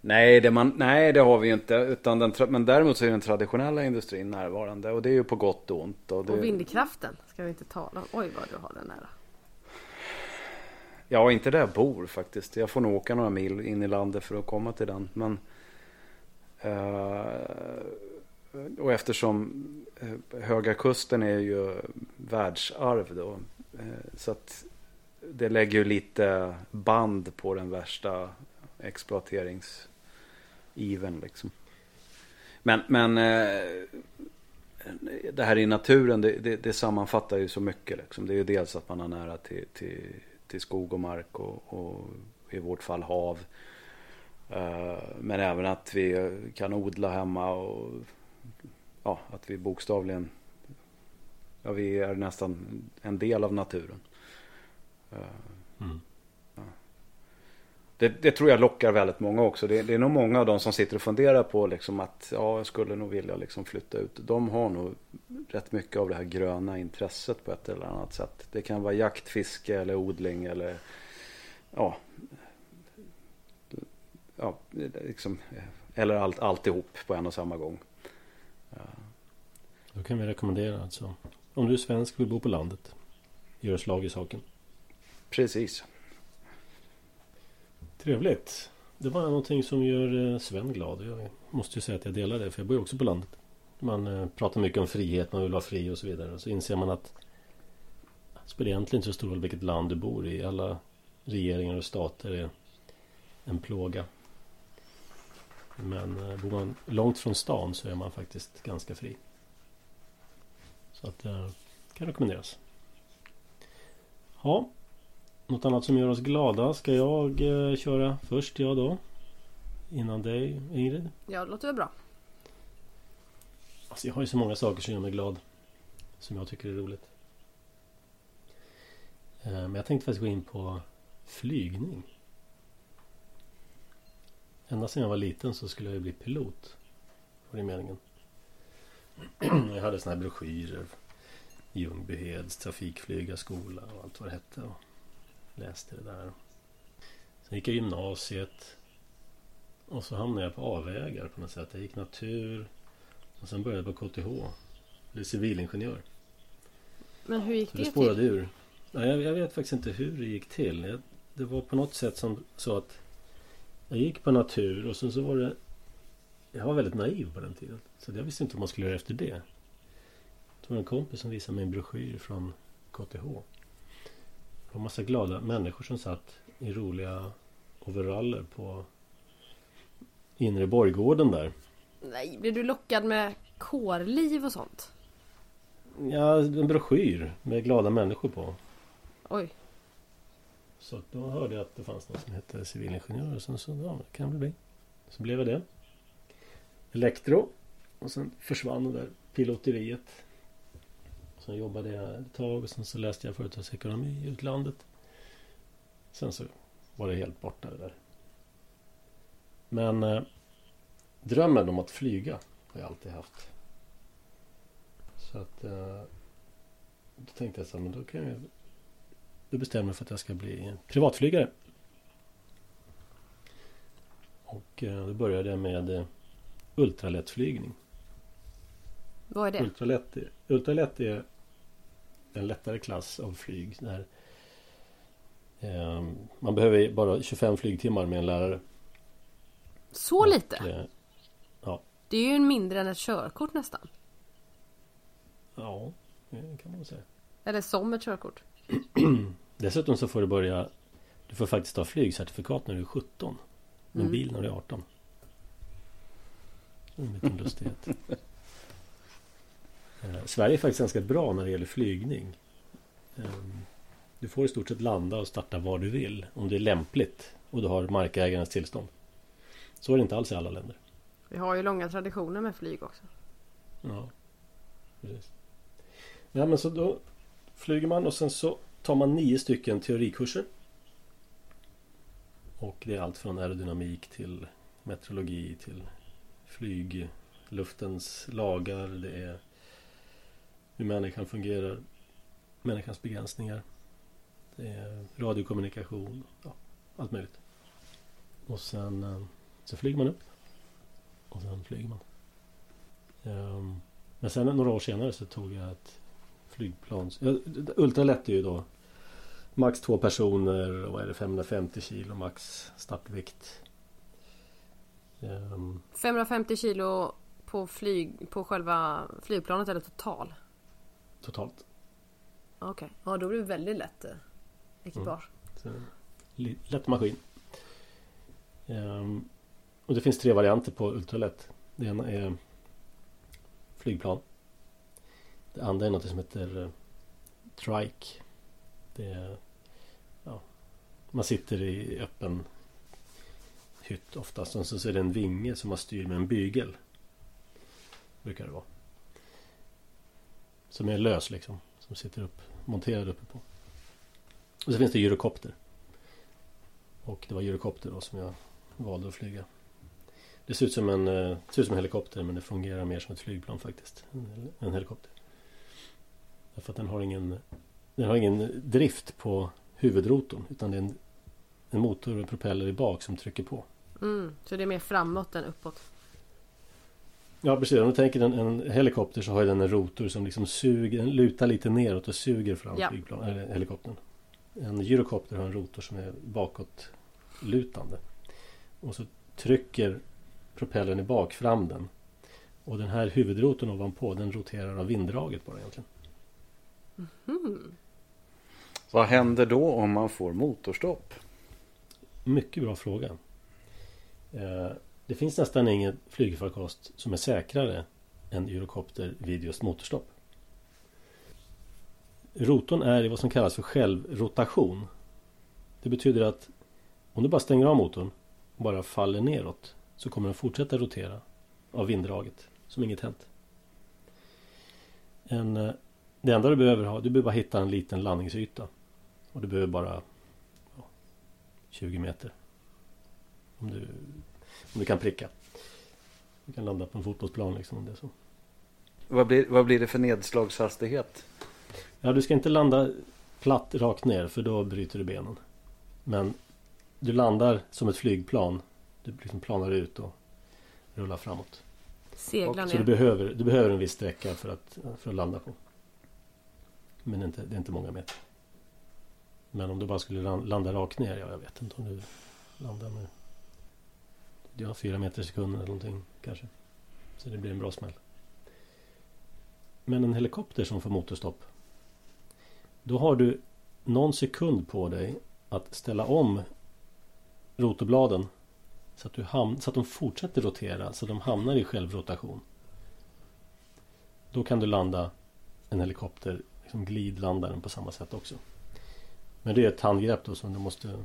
Nej det, man, nej det har vi ju inte utan den, Men däremot så är den traditionella industrin närvarande Och det är ju på gott och ont Och, det... och vindkraften ska vi inte tala om Oj vad du har den nära Ja inte där jag bor faktiskt Jag får nog åka några mil in i landet för att komma till den Men uh, och eftersom eh, Höga Kusten är ju världsarv då. Eh, så att det lägger ju lite band på den värsta even liksom. Men, men eh, det här i naturen det, det, det, sammanfattar ju så mycket. Liksom. Det är ju dels att man har nära till, till, till skog och mark och, och i vårt fall hav. Eh, men även att vi kan odla hemma och ja, att vi bokstavligen Ja, vi är nästan en del av naturen. Eh, mm. Det, det, tror jag lockar väldigt många också. Det, det, är nog många av de som sitter och funderar på liksom att ja, jag skulle nog vilja liksom flytta ut. De har nog rätt mycket av det här gröna intresset på ett eller annat sätt. Det kan vara jakt, fiske eller odling eller ja, ja liksom, eller allt, alltihop på en och samma gång. Då kan vi rekommendera alltså. Om du är svensk och vill bo på landet. Gör slag i saken. Precis. Trevligt. Det var någonting som gör eh, Sven glad. Jag måste ju säga att jag delar det. För jag bor ju också på landet. Man eh, pratar mycket om frihet. Man vill vara fri och så vidare. Och så inser man att det spelar egentligen inte så stor roll vilket land du bor i. Alla regeringar och stater är en plåga. Men eh, bor man långt från stan så är man faktiskt ganska fri. Så att det kan rekommenderas. Ja. Något annat som gör oss glada. Ska jag eh, köra först jag då? Innan dig Ingrid? Ja det låter väl bra. Alltså jag har ju så många saker som gör mig glad. Som jag tycker är roligt. Eh, men jag tänkte faktiskt gå in på flygning. Ända sedan jag var liten så skulle jag bli pilot. Var det meningen. jag hade såna här broschyrer. Ljungbyheds trafikflygarskola och allt vad det hette. Och läste det där. Sen gick jag gymnasiet. Och så hamnade jag på avvägar på något sätt. Jag gick natur. Och sen började jag på KTH. Blev civilingenjör. Men hur gick så det, det spårade till? ur. jag, jag, vet faktiskt inte hur det gick till. Jag, det var på något sätt som så att Jag gick på natur och sen så var det Jag var väldigt naiv på den tiden. Så jag visste inte vad man skulle göra efter det. Det var en kompis som visade mig en broschyr från KTH. Det var massa glada människor som satt i roliga overaller på inre borggården där. Nej, blev du lockad med kårliv och sånt? Ja, en broschyr med glada människor på. Oj. Så då hörde jag att det fanns något som hette civilingenjör och sen så, ja, det kan det bli. Så blev jag det. Elektro. Och sen försvann det där piloteriet. Sen jobbade jag ett tag och sen så läste jag företagsekonomi i utlandet. Sen så var det helt borta det där. Men eh, drömmen om att flyga har jag alltid haft. Så att eh, då tänkte jag så här, men då kan jag då bestämde jag mig för att jag ska bli privatflygare. Och eh, då började jag med eh, ultralättflygning. Vad är det? Ultralätt, ultralätt är en lättare klass av flyg. Där, eh, man behöver bara 25 flygtimmar med en lärare. Så lite? Och, eh, ja. Det är ju mindre än ett körkort nästan. Ja, det kan man säga. Eller som ett körkort. Dessutom så får du börja Du får faktiskt ta flygcertifikat när du är 17 Men Mm. bil när du är 18 En liten lustighet Sverige är faktiskt ganska bra när det gäller flygning Ehm, Du får i stort sett landa och starta var du vill Om det är lämpligt Och du har markägarens tillstånd Så är det inte alls i alla länder Vi har ju långa traditioner med flyg också. Ja, precis. Ja, men så då flyger man och sen så tar man nio stycken teorikurser. Och det är allt från aerodynamik till meteorologi till flyg, luftens lagar, det är hur människan fungerar, människans begränsningar. Det är radiokommunikation, ja, allt möjligt. Och sen eh, så flyger man upp. Och sen flyger man. Ehm, men sen några år senare så tog jag ett flygplan. Ultralätt är ju då max två personer och vad är det 550 kilo max startvikt. 550 ehm. kilo på, flyg, på själva flygplanet eller total? Totalt. Okej, ja då blir det väldigt lätt eh, ekipage. Så, li- lätt maskin. Ehm, och det finns tre varianter på ultralätt. Det ena är flygplan. Det andra är något som heter eh, trike. Det är, ja, man sitter i öppen hytt oftast. Och så är det en vinge som man styr med en bygel. Brukar det vara. Som är lös liksom. Som sitter upp, monterad uppe på. Och så finns det gyrokopter. Och det var gyrokopter då som jag valde att flyga. Det ser ut som en, eh, ser ut som en helikopter men det fungerar mer som ett flygplan faktiskt. En, en helikopter. Därför att den har ingen Den har ingen drift på huvudrotorn utan det är en, en motor och en propeller i bak som trycker på. Mm, så det är mer framåt än uppåt. Ja precis, om du tänker en, en helikopter så har den en rotor som liksom suger, den lutar lite neråt och suger fram Ja. flygplan, eller helikoptern. En gyrokopter har en rotor som är bakåtlutande. Och så trycker propellern i bak fram den. Och den här huvudrotorn ovanpå den roterar av vinddraget bara egentligen. Mm. Vad händer då om man får motorstopp? Mycket bra fråga. Eh, det finns nästan ingen flygfarkost som är säkrare än Eurocopter vid just motorstopp. Rotorn är i vad som kallas för självrotation. Det betyder att om du bara stänger av motorn och bara faller neråt så kommer den fortsätta rotera av vinddraget som inget hänt. En, eh, det enda du behöver ha, du behöver bara hitta en liten landningsyta. Och du behöver bara 20 meter. Om du, om du kan pricka. Du kan landa på en fotbollsplan liksom om det är så. Vad blir, vad blir det för nedslagshastighet? Ja, du ska inte landa platt rakt ner för då bryter du benen. Men du landar som ett flygplan. Du liksom planar ut och rullar framåt. Segla Så du ner. behöver, du behöver en viss sträcka för att, för att landa på. Men det är, inte, det är inte många meter. Men om du bara skulle lan- landa rakt ner, ja jag vet inte om du landar med ja, fyra meter i sekunden eller någonting kanske. Så det blir en bra smäll. Men en helikopter som får motorstopp. Då har du någon sekund på dig att ställa om rotorbladen så att, du ham- så att de fortsätter rotera så att de hamnar i självrotation. Då kan du landa en helikopter, liksom glidlanda den på samma sätt också. Men det är ett handgrepp då som du måste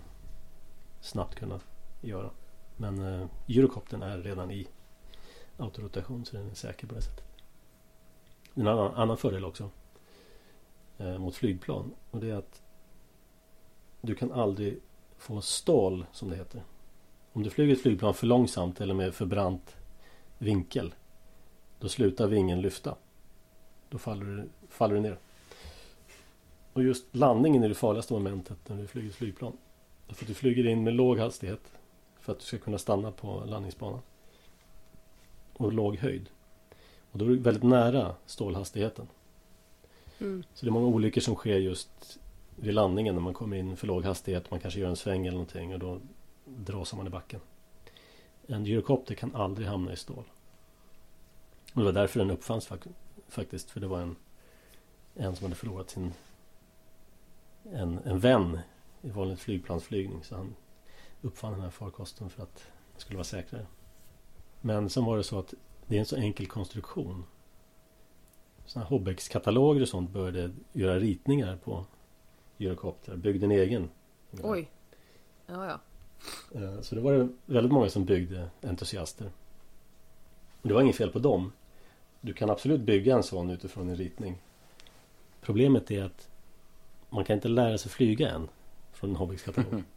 snabbt kunna göra. Men eh, gyrokoptern är redan i autorotation så den är säker på det sättet. En annan, annan fördel också eh, mot flygplan och det är att du kan aldrig få stål som det heter. Om du flyger ett flygplan för långsamt eller med för brant vinkel då slutar vingen lyfta. Då faller du, faller du ner. Och just landningen är det farligaste momentet när du flyger ett flygplan. Därför att du flyger in med låg hastighet för att du ska kunna stanna på landningsbanan. Och låg höjd. Och då är du väldigt nära stålhastigheten. Mm. Så det är många olyckor som sker just vid landningen när man kommer in för låg hastighet. Man kanske gör en sväng eller någonting och då dras man i backen. En gyrokopter kan aldrig hamna i stål. Och det var därför den uppfanns faktiskt. För det var en, en som hade förlorat sin en, en vän i vanlig flygplansflygning. Så han uppfann den här farkosten för att det skulle vara säkrare. Men sen var det så att det är en så enkel konstruktion. Sådana här Hobbex-kataloger och sånt började göra ritningar på gyrokoptrar. Byggde en egen. Oj. Ja, ja. Eh, Så det var det väldigt många som byggde entusiaster. Och det var inget fel på dem. Du kan absolut bygga en sån utifrån en ritning. Problemet är att man kan inte lära sig flyga än från en Hobbex-katalog.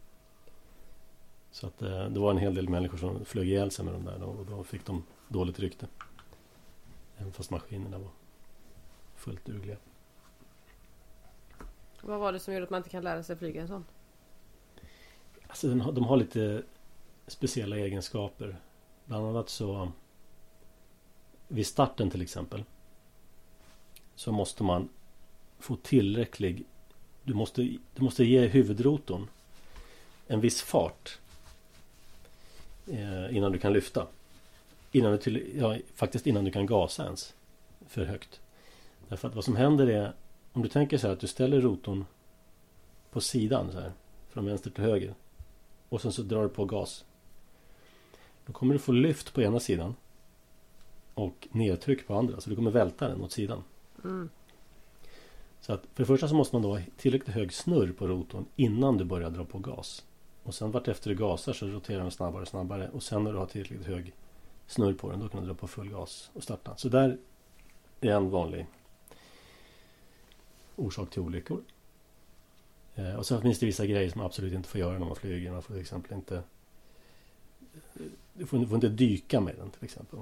Så att eh, det var en hel del människor som flög ihjäl sig med de där och då fick de dåligt rykte. Även fast maskinerna var fullt dugliga. Vad var det som gjorde att man inte kan lära sig flyga en sån? Alltså har, de har lite speciella egenskaper. Bland annat så vid starten till exempel så måste man få tillräcklig du måste, du måste ge huvudrotorn en viss fart innan du kan lyfta. Innan du till, ja, faktiskt innan du kan gasa ens för högt. Därför att vad som händer är om du tänker så här att du ställer rotorn på sidan så här från vänster till höger och sen så drar du på gas. Då kommer du få lyft på ena sidan och nedtryck på andra. Så du kommer välta den åt sidan. Mm. Så att för det första så måste man då ha tillräckligt hög snurr på rotorn innan du börjar dra på gas. Och sen vart efter du gasar så roterar den snabbare och snabbare. Och sen när du har tillräckligt hög snurr på den då kan du dra på full gas och starta. Så där är en vanlig orsak till olyckor. Eh, och sen finns det vissa grejer som man absolut inte får göra när man flyger. Man får till exempel inte Du får, du får inte dyka med den till exempel.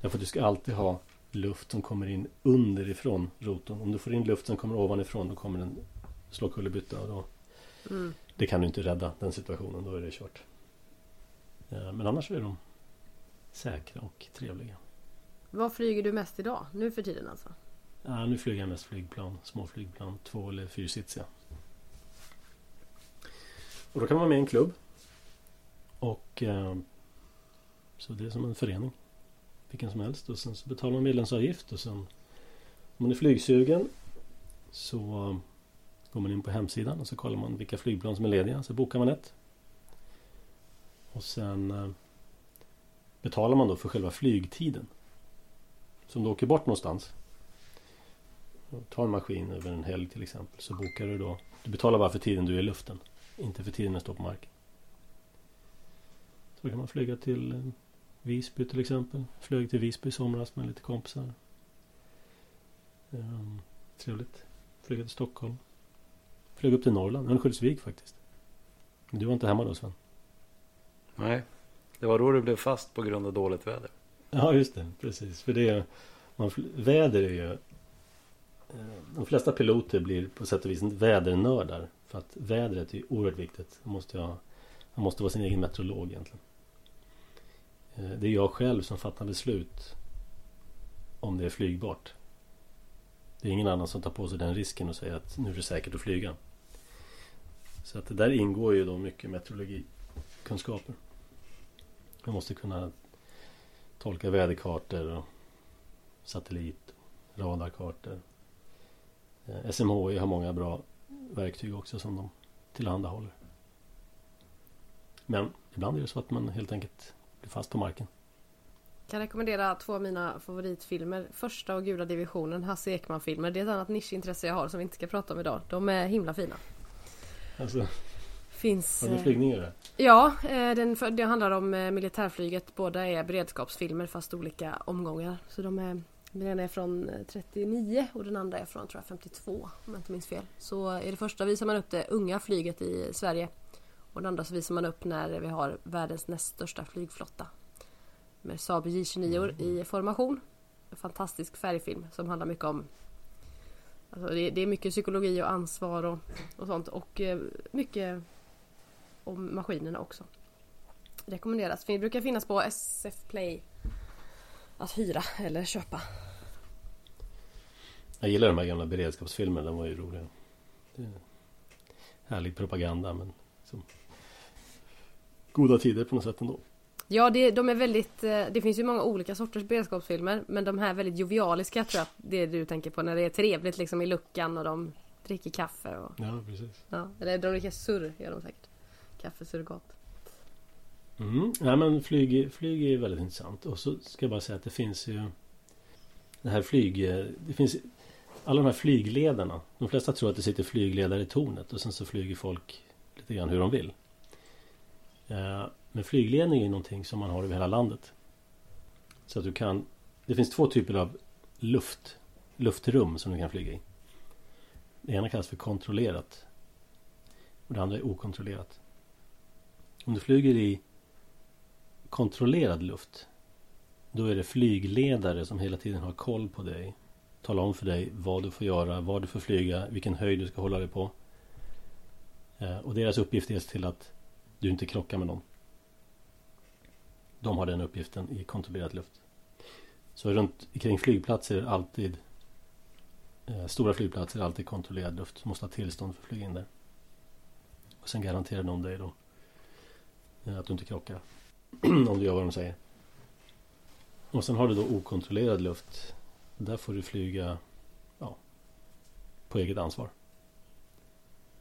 Därför att du ska alltid ha luft som kommer in underifrån rotorn. Om du får in luft som kommer ovanifrån då kommer den slå kullerbytta. Och då, Mm det kan du inte rädda den situationen. Då är det kört. Eh, Men annars är de säkra och trevliga. Vad flyger du mest idag? Nu för tiden alltså? Ja, nu flyger jag mest flygplan. Små flygplan. Två eller fyrsitsiga. Och då kan man vara med i en klubb. Och eh, Så det är som en förening. Vilken som helst. Och sen så betalar man medlemsavgift. Och sen om man är flygsugen så går man in på hemsidan och så kollar man vilka flygplan som är lediga. Så bokar man ett. Och sen eh, betalar man då för själva flygtiden. Så om du åker bort någonstans Tar en maskin över en helg till exempel så bokar du då Du betalar bara för tiden du är i luften Inte för tiden du står på marken Så kan man flyga till eh, Visby till exempel Flög till Visby i somras med lite kompisar um, Trevligt Flyga till Stockholm Flög upp till Norrland, Örnsköldsvik faktiskt Du var inte hemma då Sven? Nej, det var då du blev fast på grund av dåligt väder. Ja just det, precis. För det man, väder är ju eh, De flesta piloter blir på sätt och vis vädernördar. För att vädret är oerhört viktigt. Man måste, ha, man måste vara sin egen meteorolog egentligen. Eh, Det är jag själv som fattar beslut om det är flygbart. Det är ingen annan som tar på sig den risken och säger att nu är det säkert att flyga. Så att det där ingår ju då mycket meteorologikunskaper. Man måste kunna tolka väderkartor och satellit, radarkartor. Eh, SMHI har många bra verktyg också som de tillhandahåller. Men ibland är det så att man helt enkelt blir fast på marken. Kan rekommendera två av mina favoritfilmer. Första och Gula divisionen, Hasse Ekman-filmer. Det är ett annat nischintresse jag har som vi inte ska prata om idag. De är himla fina. Alltså, Finns... har du eh, flygningar där? Ja, eh, den, för- det handlar om eh, militärflyget. Båda är beredskapsfilmer fast olika omgångar. Så de är, den ena är från eh, 39 och den andra är från tror jag, 52 om jag inte minns fel. Så i det första visar man upp det unga flyget i Sverige. Och det andra så visar man upp när vi har världens näst största flygflotta. Med Saab J29 i formation. En fantastisk färgfilm som handlar mycket om Alltså det, det är mycket psykologi och ansvar och, och sånt och eh, mycket om maskinerna också. Rekommenderas. Det brukar finnas på SF Play att hyra eller köpa. Jag gillar de här gamla beredskapsfilmerna, de var ju roliga. Härlig propaganda men som goda tider på något sätt ändå. Ja, det, de är väldigt... eh, Det finns ju många olika sorters beredskapsfilmer men de här väldigt jovialiska tror jag att det du tänker på när det är trevligt liksom i luckan och de dricker kaffe och... Ja, precis. Ja, eller de dricker surr gör de säkert. Kaffesurrogat. Mm. Ja, men flyg, flyg är väldigt intressant. Och så ska jag bara säga att det finns ju Det här flyg... Det finns alla de här flygledarna. De flesta tror att det sitter flygledare i tornet och sen så flyger folk lite grann hur de vill. Men flygledning är någonting som man har över hela landet. Så att du kan... Det finns två typer av luft. Luftrum som du kan flyga i. Det ena kallas för kontrollerat. Och det andra är okontrollerat. Om du flyger i kontrollerad luft. Då är det flygledare som hela tiden har koll på dig. Talar om för dig vad du får göra, var du får flyga, vilken höjd du ska hålla dig på. Eh, och deras uppgift är att se till att du inte krockar med någon. De har den uppgiften i kontrollerad luft. Så runt kring flygplatser är alltid eh, Stora flygplatser är alltid kontrollerad luft. Du måste ha tillstånd för att flyga in där. Och sen garanterar de dig då eh, att du inte krockar. om du gör vad de säger. Och sen har du då okontrollerad luft. Där får du flyga ja, på eget ansvar.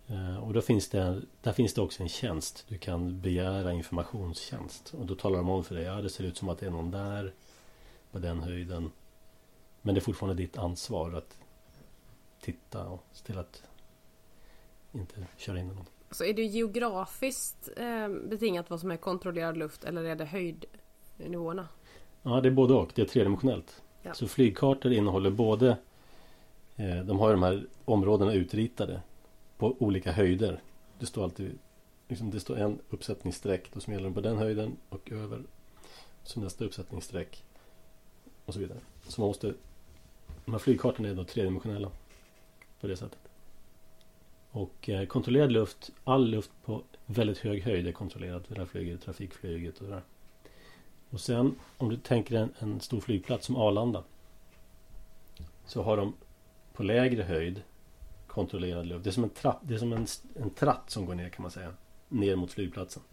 Eh, Och då finns det, där finns det också en tjänst. Du kan begära informationstjänst. Och då talar de om för dig. Ja, det ser ut som att det är någon där. På den höjden. Men det är fortfarande ditt ansvar att titta och se till att inte köra in någon. Så är det geografiskt eh, betingat vad som är kontrollerad luft eller är det höjdnivåerna? Ja, det är både och. Det är tredimensionellt. Ja. Så flygkartor innehåller både eh, De har de här områdena utritade på olika höjder. Det står alltid liksom, Det står en uppsättningssträck Då som gäller på den höjden och över Så nästa uppsättningssträck Och så vidare. Så man måste De här flygkartorna är då tredimensionella På det sättet. Och eh, kontrollerad luft All luft på väldigt hög höjd är kontrollerad För det här flyget, trafikflyget och det där. Och sen om du tänker en, en stor flygplats som Arlanda. Så har de på lägre höjd kontrollerad luft. Det är som en, trapp, det är som en, en tratt som går ner kan man säga. Ner mot flygplatsen.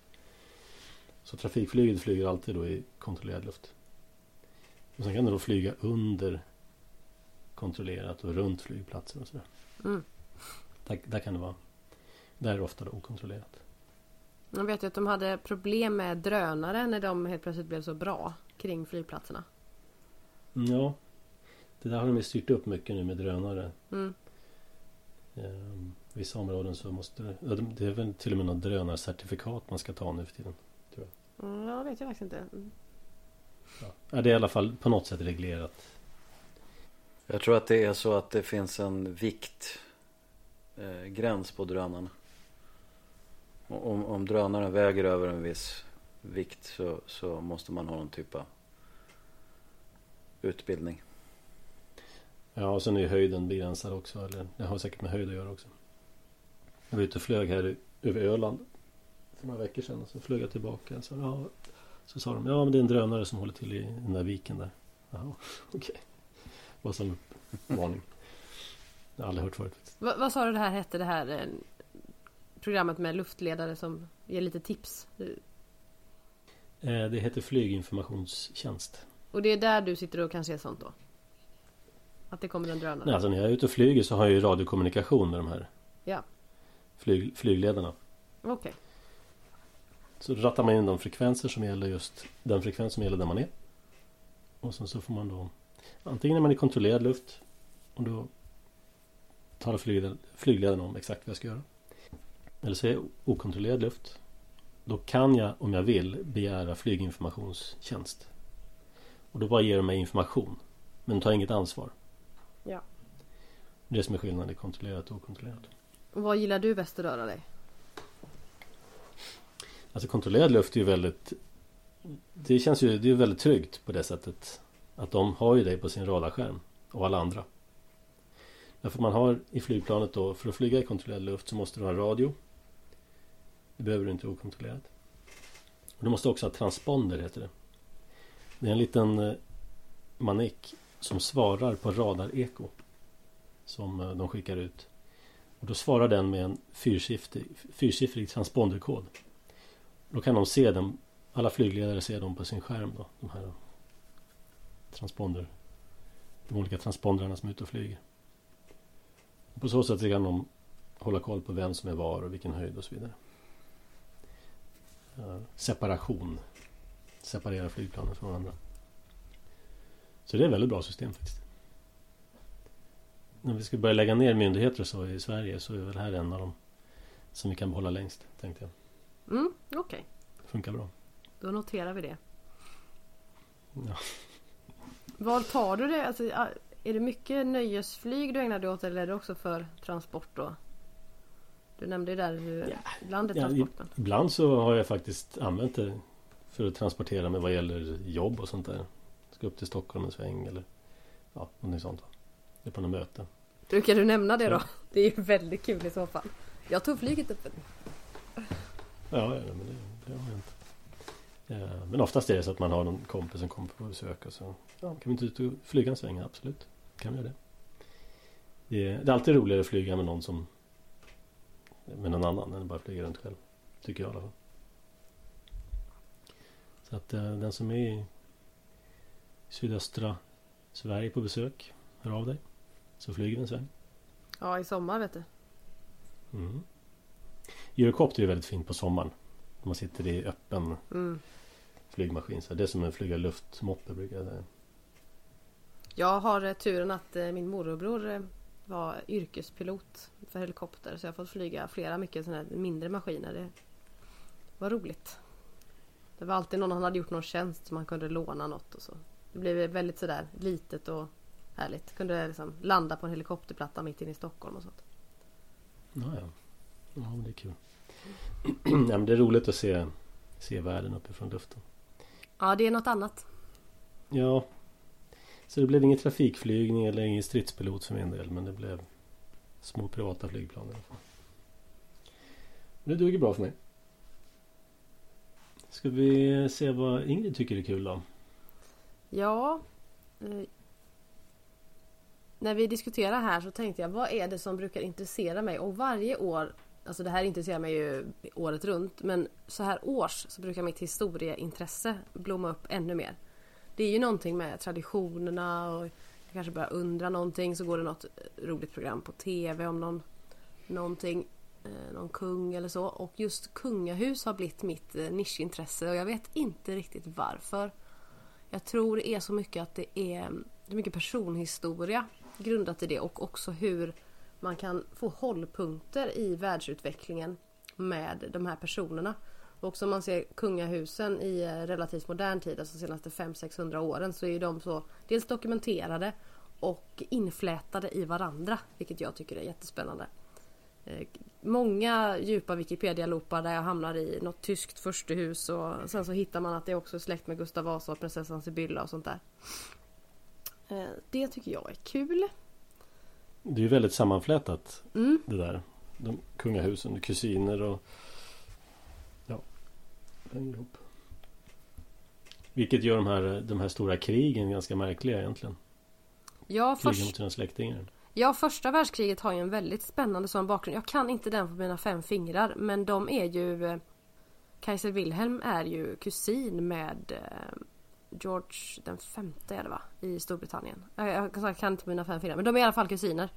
Så trafikflyget flyger alltid då i kontrollerad luft. Och sen kan du då flyga under kontrollerat och runt flygplatsen och sådär. Mm. Där, där kan det vara. Där är det ofta då okontrollerat. Jag vet ju att de hade problem med drönare när de helt plötsligt blev så bra kring flygplatserna. Ja. Det där har de ju styrt upp mycket nu med drönare. Mm. Ehm, vissa områden så måste det, är väl till och med något drönarcertifikat man ska ta nu för tiden. Mm, Ja, det vet jag faktiskt inte. Mm. Ja. Det är i alla fall på något sätt reglerat. Jag tror att det är så att det finns en vikt eh, gräns på drönarna. Om, om drönaren väger över en viss vikt så, så måste man ha någon typ av utbildning. Ja, och sen är ju höjden begränsad också. Eller det har säkert med höjd att göra också. Jag var ute och flög här över Öland för några veckor sedan. Och så flög jag tillbaka. Så, ja, så sa de, ja men det är en drönare som håller till i den där viken där. Jaha, okej. Bara som upp- uppvarning. Jag har aldrig hört förut. Va, vad sa du det här hette det här eh, programmet med luftledare som ger lite tips? Eh, Det heter flyginformationstjänst. Och det är där du sitter och kan se sånt då? Att det kommer en drönare? Nej, alltså när jag är ute och flyger så har jag ju radiokommunikation med de här Ja. flyg, flygledarna. Okej. Så då rattar man in de frekvenser som gäller just den frekvens som gäller där man är. Och sen så får man då antingen när man är i kontrollerad luft och då talar flygledaren, flygledaren om exakt vad jag ska göra. Eller så är jag okontrollerad luft. Då kan jag om jag vill begära flyginformationstjänst. Och då bara ger de mig information. Men de tar inget ansvar. Ja. Det är som är skillnaden i kontrollerat och okontrollerat. Och vad gillar du bäst att röra dig? Alltså kontrollerad luft är ju väldigt Det känns ju det är väldigt tryggt på det sättet Att de har ju dig på sin radarskärm Och alla andra Därför man har i flygplanet då För att flyga i kontrollerad luft så måste du ha radio Det behöver du inte okontrollerat och Du måste också ha transponder heter det Det är en liten eh, manik som svarar på radareko Som eh, de skickar ut. Och då svarar den med en fyrsiffrig, fyrsiffrig transponderkod då kan de se den, Alla flygledare ser dem på sin skärm då De här transponder De olika transpondrarna som är ute och flyger. På så sätt kan de Hålla koll på vem som är var och vilken höjd och så vidare. Eh, separation. Separera flygplanen från varandra. Så det är ett väldigt bra system faktiskt När vi ska börja lägga ner myndigheter och så i Sverige så är väl det här en av dem Som vi kan behålla längst tänkte jag Mm, okej. Funkar bra Då noterar vi det. Ja. Var tar du det? Alltså, är det mycket nöjesflyg du ägnar dig åt eller är det också för transport då? Du nämnde ju där hur Ja. ibland är Ja, transporten. Ibland så har jag faktiskt använt det för att transportera mig vad gäller jobb och sånt där. Ska upp till Stockholm en sväng eller ja, någonting sånt. va. Det är på något möte. Brukar du nämna det då? Ja. Det är ju väldigt kul i så fall. Jag tog flyget upp. Ja, ja men det, det har hänt. Ja, men oftast är det så att man har någon kompis som kommer på besök och så ja, kan vi inte ut och flyga en sväng? Absolut, kan vi göra det. Det är, det är alltid roligare att flyga med någon som med någon annan än att bara flyga runt själv. Tycker jag i alla fall. Så att eh, den som är sydöstra Sverige på besök, hör av dig. Så flyger vi en sväng. Ja, i sommar vet du. Mm. Eurocopter är väldigt fint på sommaren. Man sitter i öppen Mm. flygmaskin. Så det är som en flyga luftmoppe brukar jag säga. Jag har eh, turen att eh, min morbror eh, var yrkespilot för helikopter. Så jag har fått flyga flera mycket sådana här mindre maskiner. Det var roligt. Det var alltid någon han hade gjort någon tjänst som man kunde låna något och så. Det blev väldigt sådär litet och härligt. Kunde liksom landa på en helikopterplatta mitt inne i Stockholm och sånt. Ja, ja. ja men det är kul. ja, men det är roligt att se, se världen uppifrån luften. Ja, det är något annat. Ja. Så det blev ingen trafikflygning eller ingen stridspilot för min del. Men det blev små privata flygplan i alla fall. Det duger bra för mig. Ska vi se vad Ingrid tycker är kul då? Ja. Eh, när vi diskuterar här så tänkte jag vad är det som brukar intressera mig och varje år Alltså det här intresserar mig ju året runt men så här års så brukar mitt historieintresse blomma upp ännu mer. Det är ju någonting med traditionerna och jag kanske börjar undra någonting så går det något roligt program på TV om någon någonting eh, någon kung eller så och just kungahus har blivit mitt eh, nischintresse och jag vet inte riktigt varför. Jag tror det är så mycket att det är, det är mycket personhistoria grundat i det och också hur man kan få hållpunkter i världsutvecklingen med de här personerna. Och som man ser kungahusen i relativt modern tid, alltså de senaste 500-600 åren, så är de så dels dokumenterade och inflätade i varandra, vilket jag tycker är jättespännande. Eh, Många djupa Wikipedia-loopar där jag hamnar i något tyskt furstehus och sen så hittar man att det är också är släkt med Gustav Vasa och prinsessan Sibylla och sånt där. Eh, Det tycker jag är kul. Det är ju väldigt sammanflätat Mm. det där. De kungahusen, kusiner och ja, ihop. Vilket gör de här, de här stora krigen ganska märkliga egentligen. Ja, Krigen först, mot sina släktingar. Ja, första världskriget har ju en väldigt spännande sån bakgrund. Jag kan inte den på mina fem fingrar men de är ju eh, Kaiser Wilhelm är ju kusin med eh, George den femte är det va? I Storbritannien. Jag, kan inte mina fem filmer men de är i alla fall kusiner.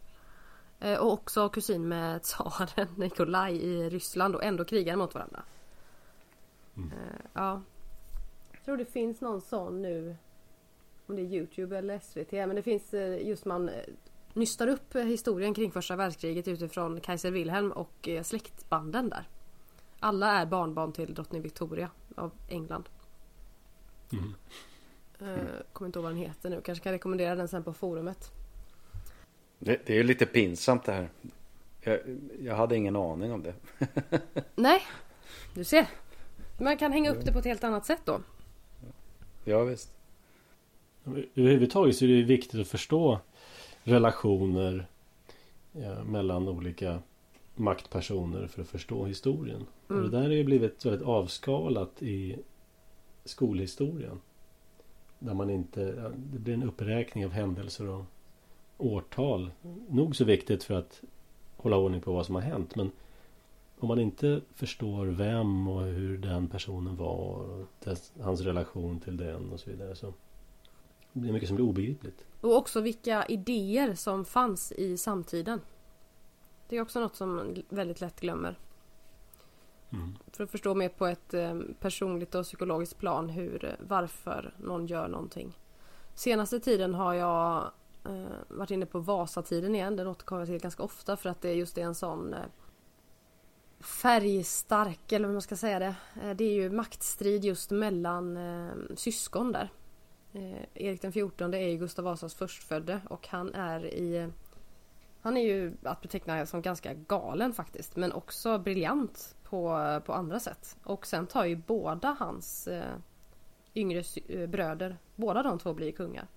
Eh, och också kusin med tsaren Nikolaj i Ryssland och ändå krigar mot varandra. Mm. Ja. Jag tror det finns någon sån nu. Om det är Youtube eller SVT. Men det finns just man nystar upp historien kring första världskriget utifrån Kaiser Wilhelm och eh, släktbanden där. Alla är barnbarn till drottning Victoria av England. Mm. Eh, kommer inte ihåg vad den heter nu. Kanske kan rekommendera den sen på forumet. Det, det är ju lite pinsamt det här. Jag, jag hade ingen aning om det. Nej, du ser. Man kan hänga upp det på ett helt annat sätt då. Ja visst. Överhuvudtaget så är det viktigt att förstå relationer ja, mellan olika maktpersoner för att förstå historien. Mm. Och det där har ju blivit väldigt avskalat i skolhistorien. Där man inte, det blir en uppräkning av händelser och årtal. Nog så viktigt för att hålla ordning på vad som har hänt. Men om man inte förstår vem och hur den personen var och dess, hans relation till den och så vidare så det är mycket som blir obegripligt. Och också vilka idéer som fanns i samtiden. Det är också något som väldigt lätt glömmer. Mm. För att förstå mer på ett eh, personligt och psykologiskt plan hur, eh, varför någon gör någonting. Senaste tiden har jag eh, varit inne på Vasatiden igen. Den återkommer jag till ganska ofta för att det just är en sån eh, färgstark, eller vad man ska säga det. Eh, det är ju maktstrid just mellan eh, syskon där. Eh, Erik den XIV är ju Gustav Vasas förstfödde och han är i han är ju att beteckna som ganska galen faktiskt men också briljant på, på andra sätt. Och sen tar ju båda hans eh, yngre eh, bröder, båda de två blir kungar.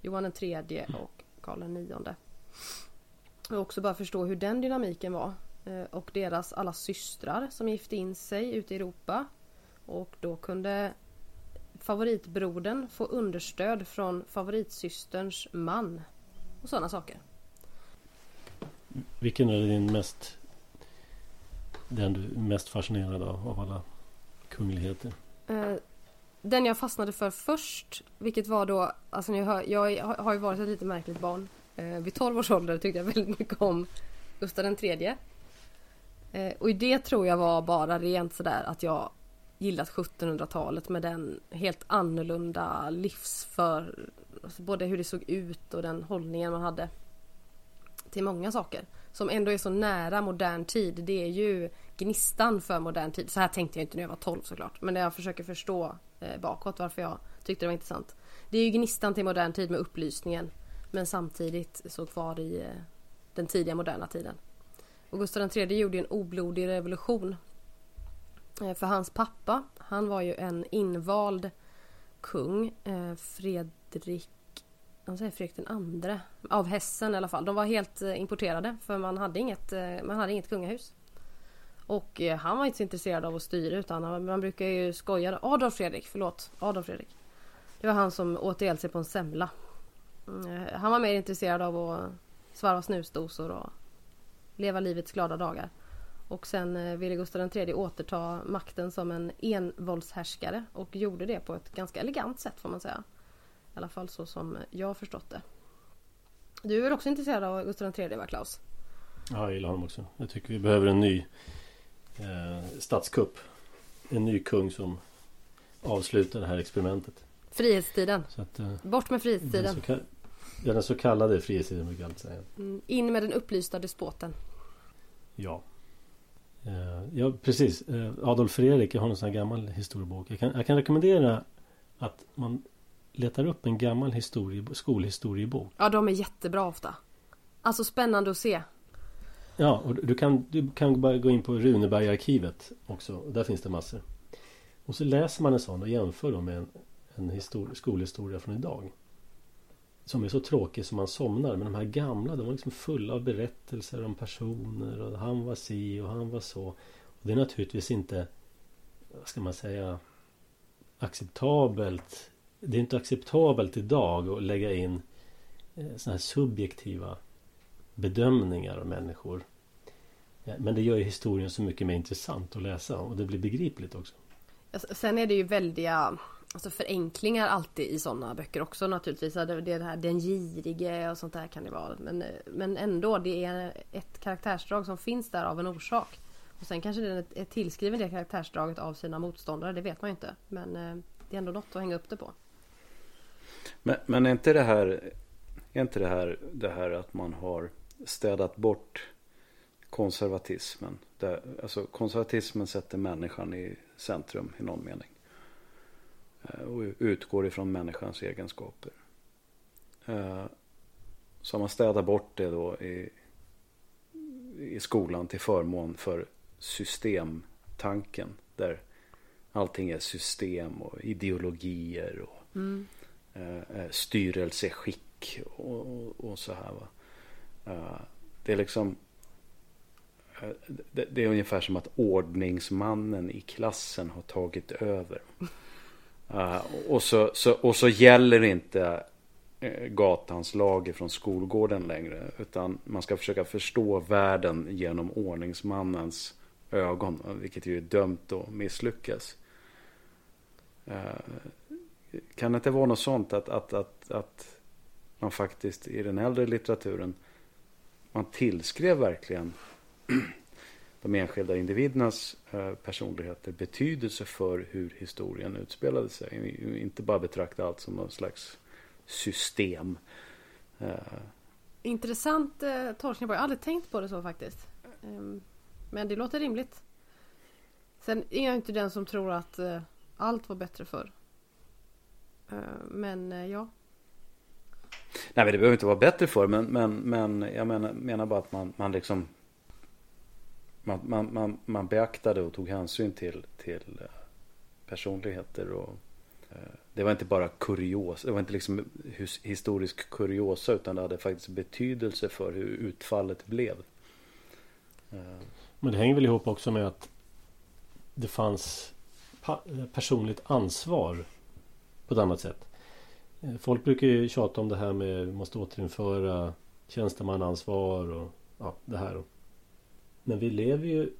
Johan den tredje och Karl den nionde. Och också bara förstå hur den dynamiken var. Eh, och deras alla systrar som gifte in sig ute i Europa. Och då kunde favoritbrodern få understöd från favoritsysterns man. Och sådana saker. Vilken är din mest Den du är mest fascinerad av, av alla kungligheter? Eh, den jag fastnade för först, vilket var då, alltså jag, hör, jag har- ju varit ett lite märkligt barn. Eh, vid 12 års ålder tyckte jag väldigt mycket om Gustav den tredje. Eh, och i det tror jag var bara rent sådär att jag gillat 1700-talet med den helt annorlunda livsför... Alltså både hur det såg ut och den hållningen man hade till många saker. Som ändå är så nära modern tid. Det är ju gnistan för modern tid. Så här tänkte jag inte när jag var 12 såklart. Men jag försöker förstå eh, bakåt varför jag tyckte det var intressant. Det är ju gnistan till modern tid med upplysningen. Men samtidigt så kvar i eh, den tidiga moderna tiden. Och Gustav III gjorde ju en oblodig revolution. Eh, för hans pappa, han var ju en invald kung. Eh, Fredrik han säger Fredrik den andre. Av Hessen i alla fall. De var helt eh, importerade för man hade inget, man hade inget kungahus. Och han var inte så intresserad av att styra utan man brukar ju skoja. Adolf Fredrik, förlåt. Adolf Fredrik. Det var han som åt ihjäl sig på en semla. Mm, han var mer intresserad av att svarva snusdosor och leva livets glada dagar. Och sen eh, ville Gustav III återta makten som en envåldshärskare och gjorde det på ett ganska elegant sätt får man säga. I alla fall så som jag har förstått det. Du är väl också intresserad av Gustav III va Klaus? Ja, jag gillar honom också. Jag tycker vi behöver en ny eh, statskupp. En ny kung som avslutar det här experimentet. Frihetstiden. Så att, eh, Bort med den, frihetstiden. så ka- ja, den så kallade frihetstiden brukar jag alltid säga. Mm, In med den upplysta despoten. Ja. Eh, ja, precis. Eh, Adolf Fredrik, jag har en sån här gammal historiebok. Jag kan, jag kan rekommendera att man letar upp en gammal historie, skolhistoriebok. Ja, de är jättebra ofta. Alltså spännande att se. Ja, och du kan, du kan bara gå in på Runebergarkivet också. Där finns det massor. Och så läser man en sån och jämför då med en, en histor- skolhistoria från idag. Som är så tråkig som man somnar. Men de här gamla, de var liksom fulla av berättelser om personer. Och han var si och han var så. Och det är naturligtvis inte, vad ska man säga, acceptabelt. Det är inte acceptabelt idag att lägga in sådana såna här subjektiva bedömningar av människor. Eh, men det gör ju historien så mycket mer intressant att läsa och det blir begripligt också. Sen är det ju väldiga alltså förenklingar alltid i sådana böcker också naturligtvis. Det, det, här, den girige och sånt där kan det vara. Men, men ändå, det är ett karaktärsdrag som finns där av en orsak. Och sen kanske den är tillskriven det karaktärsdraget av sina motståndare, det vet man ju inte. Men eh, det är ändå något att hänga upp det på. Men, men är inte det här, är inte det här, det här att man har städat bort konservatismen. Där, alltså konservatismen sätter människan i centrum i någon mening. Eh, och utgår ifrån människans egenskaper. Eh, så man städar bort det då i, i skolan till förmån för systemtanken. Där allting är system och ideologier och mm. styrelseskick och, och, och, så här. Va? Det är liksom det, det, är ungefär som att ordningsmannen i klassen har tagit över. Uh, och, så, så, och så gäller inte eh, gatans lager från skolgården längre. Utan man ska försöka förstå världen genom ordningsmannens ögon. Vilket ju är dömt att misslyckas. Uh, kan det inte vara något sånt att, att, att, att man faktiskt i den äldre litteraturen man tillskrev verkligen de enskilda individernas eh, personligheter betydelse för hur historien utspelade sig. Inte bara betrakta allt som någon slags system. Eh, Intressant eh, tolkning. Jag har aldrig tänkt på det så faktiskt. Ehm, men det låter rimligt. Sen är jag inte den som tror att allt var bättre förr. Men ja. Nej men det behöver inte vara bättre för men, men, men jag menar, menar bara att man, man liksom man, man, man, man beaktade och tog hänsyn till, till eh, personligheter och eh, det var inte bara kuriosa, det var inte liksom historisk kuriosa utan det hade faktiskt betydelse för hur utfallet blev. Eh. Men det hänger väl ihop också med att det fanns personligt ansvar på ett annat sätt. Folk brukar ju tjata om det här med att vi måste återinföra tjänstemannaansvar och ja, det här. Men vi lever ju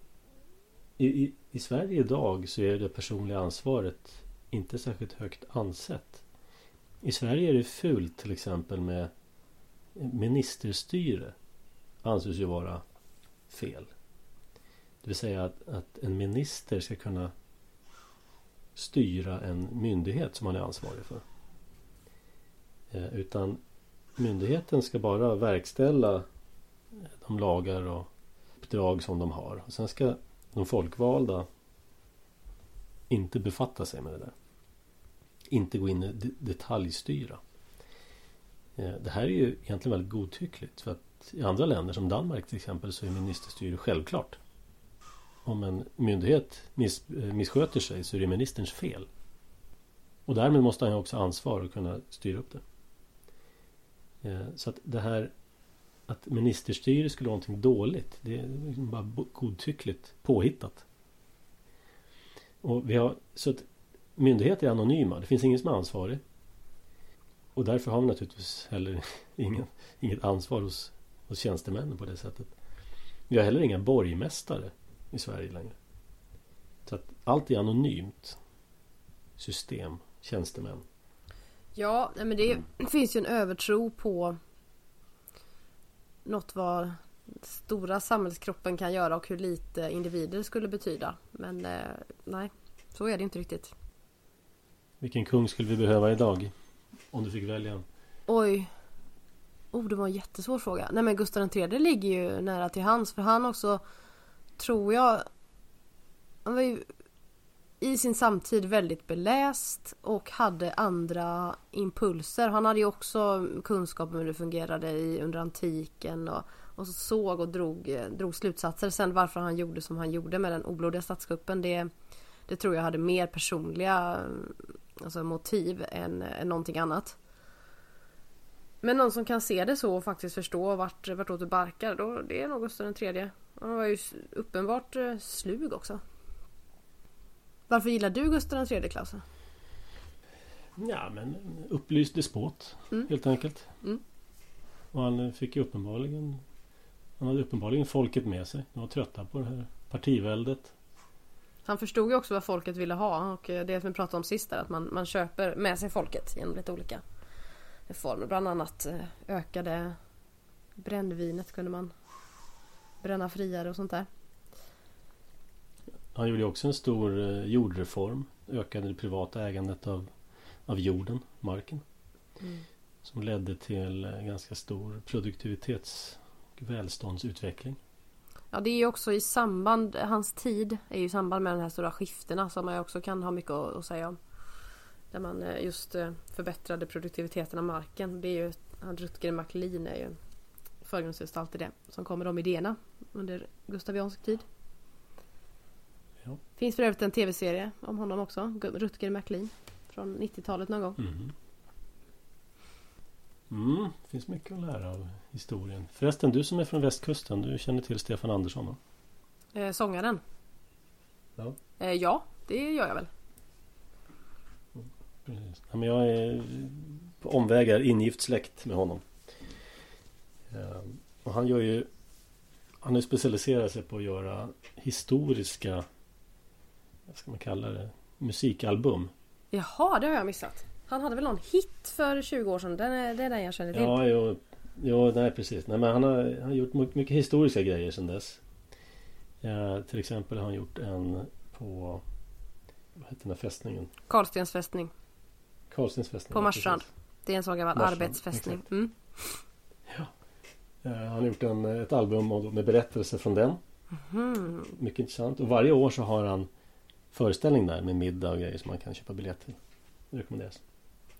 i, i, I Sverige idag så är det personliga ansvaret inte särskilt högt ansett. I Sverige är det fult till exempel med ministerstyre. Anses ju vara fel. Det vill säga att, att en minister ska kunna styra en myndighet som man är ansvarig för. Eh, utan myndigheten ska bara verkställa de lagar och uppdrag som de har. Och sen ska de folkvalda inte befatta sig med det där. Inte gå in och detaljstyra. Eh, det här är ju egentligen väldigt godtyckligt. För att i andra länder som Danmark till exempel så är ministerstyre självklart. Om en myndighet miss, eh, missköter sig så är det ministerns fel. Och därmed måste han också ha ansvar och kunna styra upp det. Eh, så att det här att ministerstyre skulle vara någonting dåligt. Det är liksom bara godtyckligt påhittat. Och vi har, så att myndigheter är anonyma. Det finns ingen som är ansvarig. Och därför har vi naturligtvis heller ingen, inget ansvar hos, hos tjänstemännen på det sättet. Vi har heller inga borgmästare i Sverige längre. Så att allt är anonymt. System, tjänstemän. Ja, men det finns ju en övertro på något vad stora samhällskroppen kan göra och hur lite individer skulle betyda. Men eh, nej, så är det inte riktigt. Vilken kung skulle vi behöva idag? Om du fick välja Oj. Oh, det var en jättesvår fråga. Nej men Gustav III ligger ju nära till hans för han också tror jag han var ju i sin samtid väldigt beläst och hade andra impulser. Han hade ju också kunskap om hur det fungerade i, under antiken och, och så såg och drog, drog slutsatser. Sen varför han gjorde som han gjorde med den oblodiga statskuppen det, det tror jag hade mer personliga alltså motiv än, än någonting annat. Men någon som kan se det så och faktiskt förstå vart, vartåt det barkar, då, det är nog Gustav III. Han var ju uppenbart eh, slug också. Varför gillar du Gustav III Klaus? Ja men upplyst despot mm. helt enkelt. Mm. Och han fick ju uppenbarligen Han hade uppenbarligen folket med sig. De var trötta på det här partiväldet. Han förstod ju också vad folket ville ha och det som vi pratade om sist där att man, man köper med sig folket genom lite olika reformer. Bland annat eh, ökade brännvinet kunde man bränna friare och sånt där. Han gjorde också en stor eh, jordreform. Ökade det privata ägandet av, av jorden, marken. Mm. Som ledde till eh, ganska stor produktivitets och välståndsutveckling. Ja det är ju också i samband, hans tid är ju i samband med de här stora skiftena som man också kan ha mycket att, säga om. Där man eh, just förbättrade produktiviteten av marken. Det är ju, han Rutger McLean är ju förgrundsgestalt i det. Som kommer de idéerna under Gustaviansk tid. Finns för övrigt en tv-serie om honom också. Rutger McLean. Från 90-talet någon gång. Mm. Mm, det finns mycket att lära av historien. Förresten, du som är från västkusten, du känner till Stefan Andersson? Va? Eh, sångaren? Ja. Eh, ja, det gör jag väl. Precis. Ja, men jag är på omvägar ingift släkt med honom. Ehm, och han gör ju Han har specialiserat sig på att göra historiska Vad ska man kalla det? Musikalbum. Jaha, det har jag missat. Han hade väl någon hit för 20 år sedan? Den är, det är den jag känner till. Ja, jo, jo nej precis. Nej, men han har, han har gjort mycket historiska grejer sedan dess. Eh, till exempel har han gjort en på Vad heter den här fästningen? Karlstens fästning. Karlstens fästning. På Marstrand. Det är en gammal Marstrand, arbetsfästning. Mm. Eh, han har gjort en, ett album med berättelser från den. Mm. Mycket intressant. Och varje år så har han föreställning där med middag och grejer som man kan köpa biljett till. Det rekommenderas.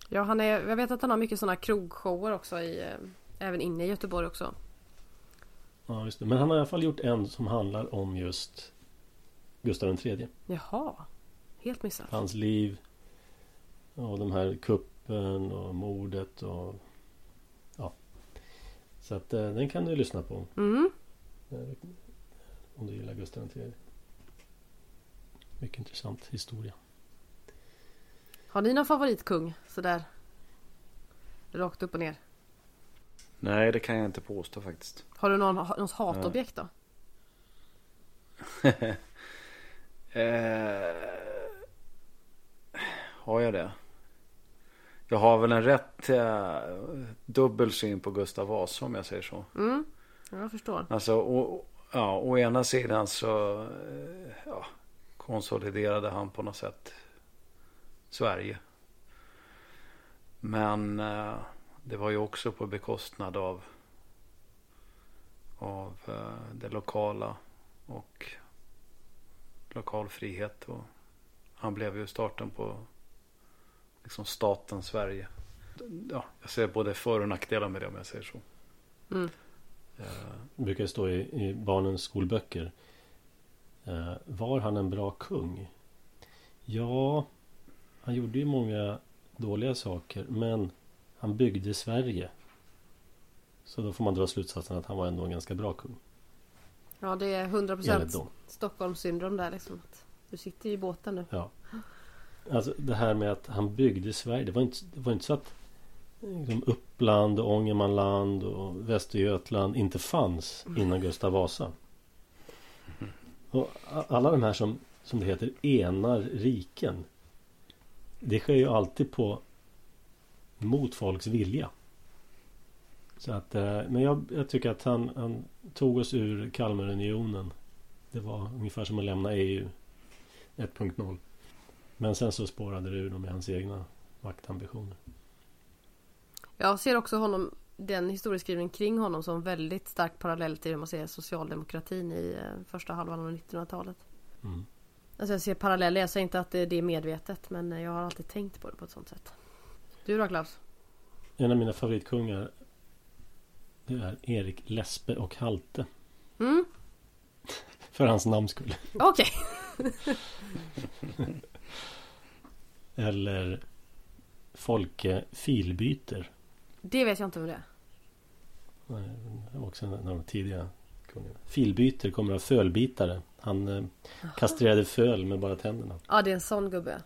Ja, han är, jag vet att han har mycket sådana krogshower också i, eh, även inne i Göteborg också. Ja, just det. Men han har i alla fall gjort en som handlar om just Gustav III. Jaha, helt missat. Hans liv och de här kuppen och mordet och ja. Så att eh, den kan du lyssna på. Mm. eh, Om du gillar Gustav III. Mycket intressant historia. Har ni någon favoritkung? Sådär. Rakt upp och ner. Nej, det kan jag inte påstå faktiskt. Har du någon, något hatobjekt då? eh, har jag det? Jag har väl en rätt eh, dubbel syn på Gustav Vasa om jag säger så. Mm. Ja, jag förstår. Alltså, å, ja, å ena sidan så eh, ja, konsoliderade han på något sätt Sverige. Men eh, det var ju också på bekostnad av, av eh, det lokala och lokal frihet. Och han blev ju starten på liksom staten Sverige. Ja, jag ser både för och nackdelar med det om jag säger så. Mm. Det brukar stå i, i barnens skolböcker. Eh, var han en bra kung? Ja, han gjorde ju många dåliga saker men han byggde Sverige. Så då får man dra slutsatsen att han var ändå en ganska bra kung. Ja, det är 100% Enligt dem. Stockholmssyndrom där liksom. Du sitter ju i båten nu. Ja. Alltså det här med att han byggde Sverige. Det var inte, det var inte så att liksom Uppland, Ångermanland och Västergötland inte fanns innan Gustav Vasa. Och alla de här som, som det heter, enar riken. Det sker ju alltid på mot folks vilja. Så att, eh, men jag, jag tycker att han, han tog oss ur Kalmarunionen. Det var ungefär som att lämna EU 1.0. Men sen så spårade det ur med hans egna maktambitioner. Jag ser också honom, den historieskrivningen kring honom som väldigt stark parallell till hur man ser socialdemokratin i eh, första halvan av 1900-talet. Mm. Alltså jag ser paralleller, jag säger inte att det det är medvetet men jag har alltid tänkt på det på ett sånt sätt. Du då Klaus? En av mina favoritkungar Det är Erik Lespe och Halte. Mm, För hans namns skull. okej. Eller Folke Filbyter. Det vet jag inte om det är. Nej, Det var också en av de tidiga kungarna. Filbyter kommer av fölbitare. Han eh, kastrerade föl med bara tänderna. Ja, det är en sån gubbe.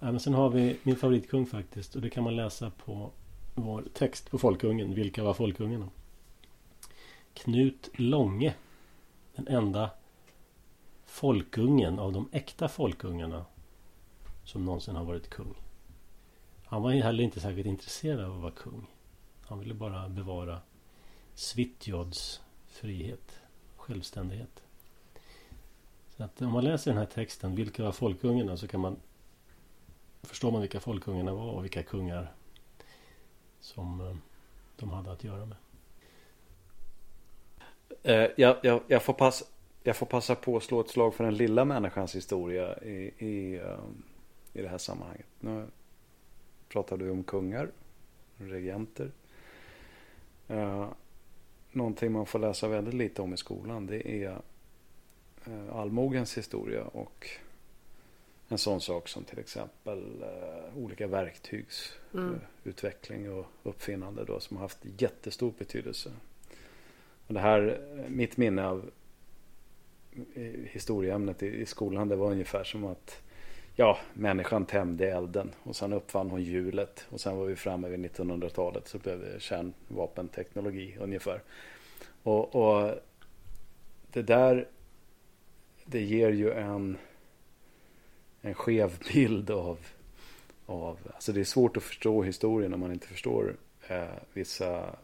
Ja, men sen har vi min favoritkung faktiskt. Och det kan man läsa på vår text på Folkungen. Vilka var folkungarna? Knut Långe. Den enda folkungen av de äkta folkungarna som någonsin har varit kung. Han var heller inte särskilt intresserad av att vara kung. Han ville bara bevara Svitjods frihet, självständighet. Så att om man läser den här texten, vilka var folkungarna, så kan man förstår man vilka folkungarna var och vilka kungar som eh, de hade att göra med. Eh, jag, jag, jag, får pass, jag får passa på att slå ett slag för den lilla människans historia i, i, eh, i det här sammanhanget. Nu pratar du om kungar, regenter. Uh, någonting man får läsa väldigt lite om i skolan det är uh, allmogens historia och en sån sak som till exempel uh, olika verktygsutveckling mm. och uppfinnande då som har haft jättestor betydelse. Och det här, mitt minne av historieämnet i, i skolan det var ungefär som att ja, människan tämjde elden och sen uppfann hon hjulet och sen var vi framme vid 1900-talet så blev det kärnvapenteknologi ungefär. Och, och det där det ger ju en en skev bild av, av alltså det är svårt att förstå historien om man inte förstår eh, vissa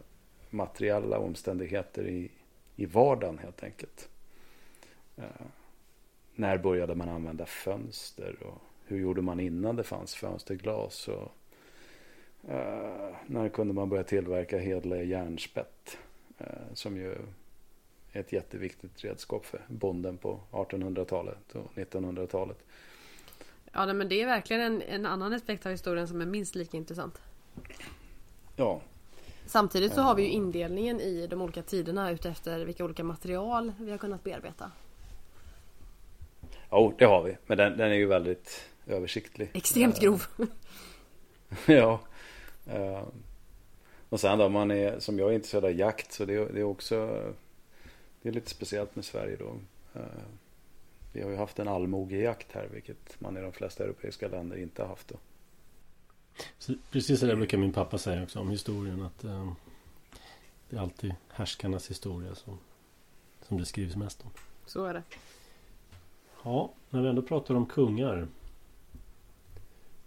materiella omständigheter i, i vardagen helt enkelt. Eh, när började man använda fönster och hur gjorde man innan det fanns fönsterglas och uh, när kunde man börja tillverka hedliga järnspett uh, som ju är ett jätteviktigt redskap för bonden på 1800-talet och 1900-talet. Ja men det är verkligen en, en annan aspekt av historien som är minst lika intressant. Ja. Samtidigt så har vi ju indelningen i de olika tiderna utefter vilka olika material vi har kunnat bearbeta. Jo, det har vi. Men den, den är ju väldigt översiktlig. Extremt grov. ja. Uh, och sen då, man är, som jag är intresserad av jakt så det, det är också Det är lite speciellt med Sverige då. Uh, vi har ju haft en allmogejakt här, vilket man i de flesta europeiska länder inte har haft då. Så precis det brukar min pappa säga också om historien att uh, Det är alltid härskarnas historia som, som det skrivs mest om. Så är det. Ja, när vi ändå pratar om kungar.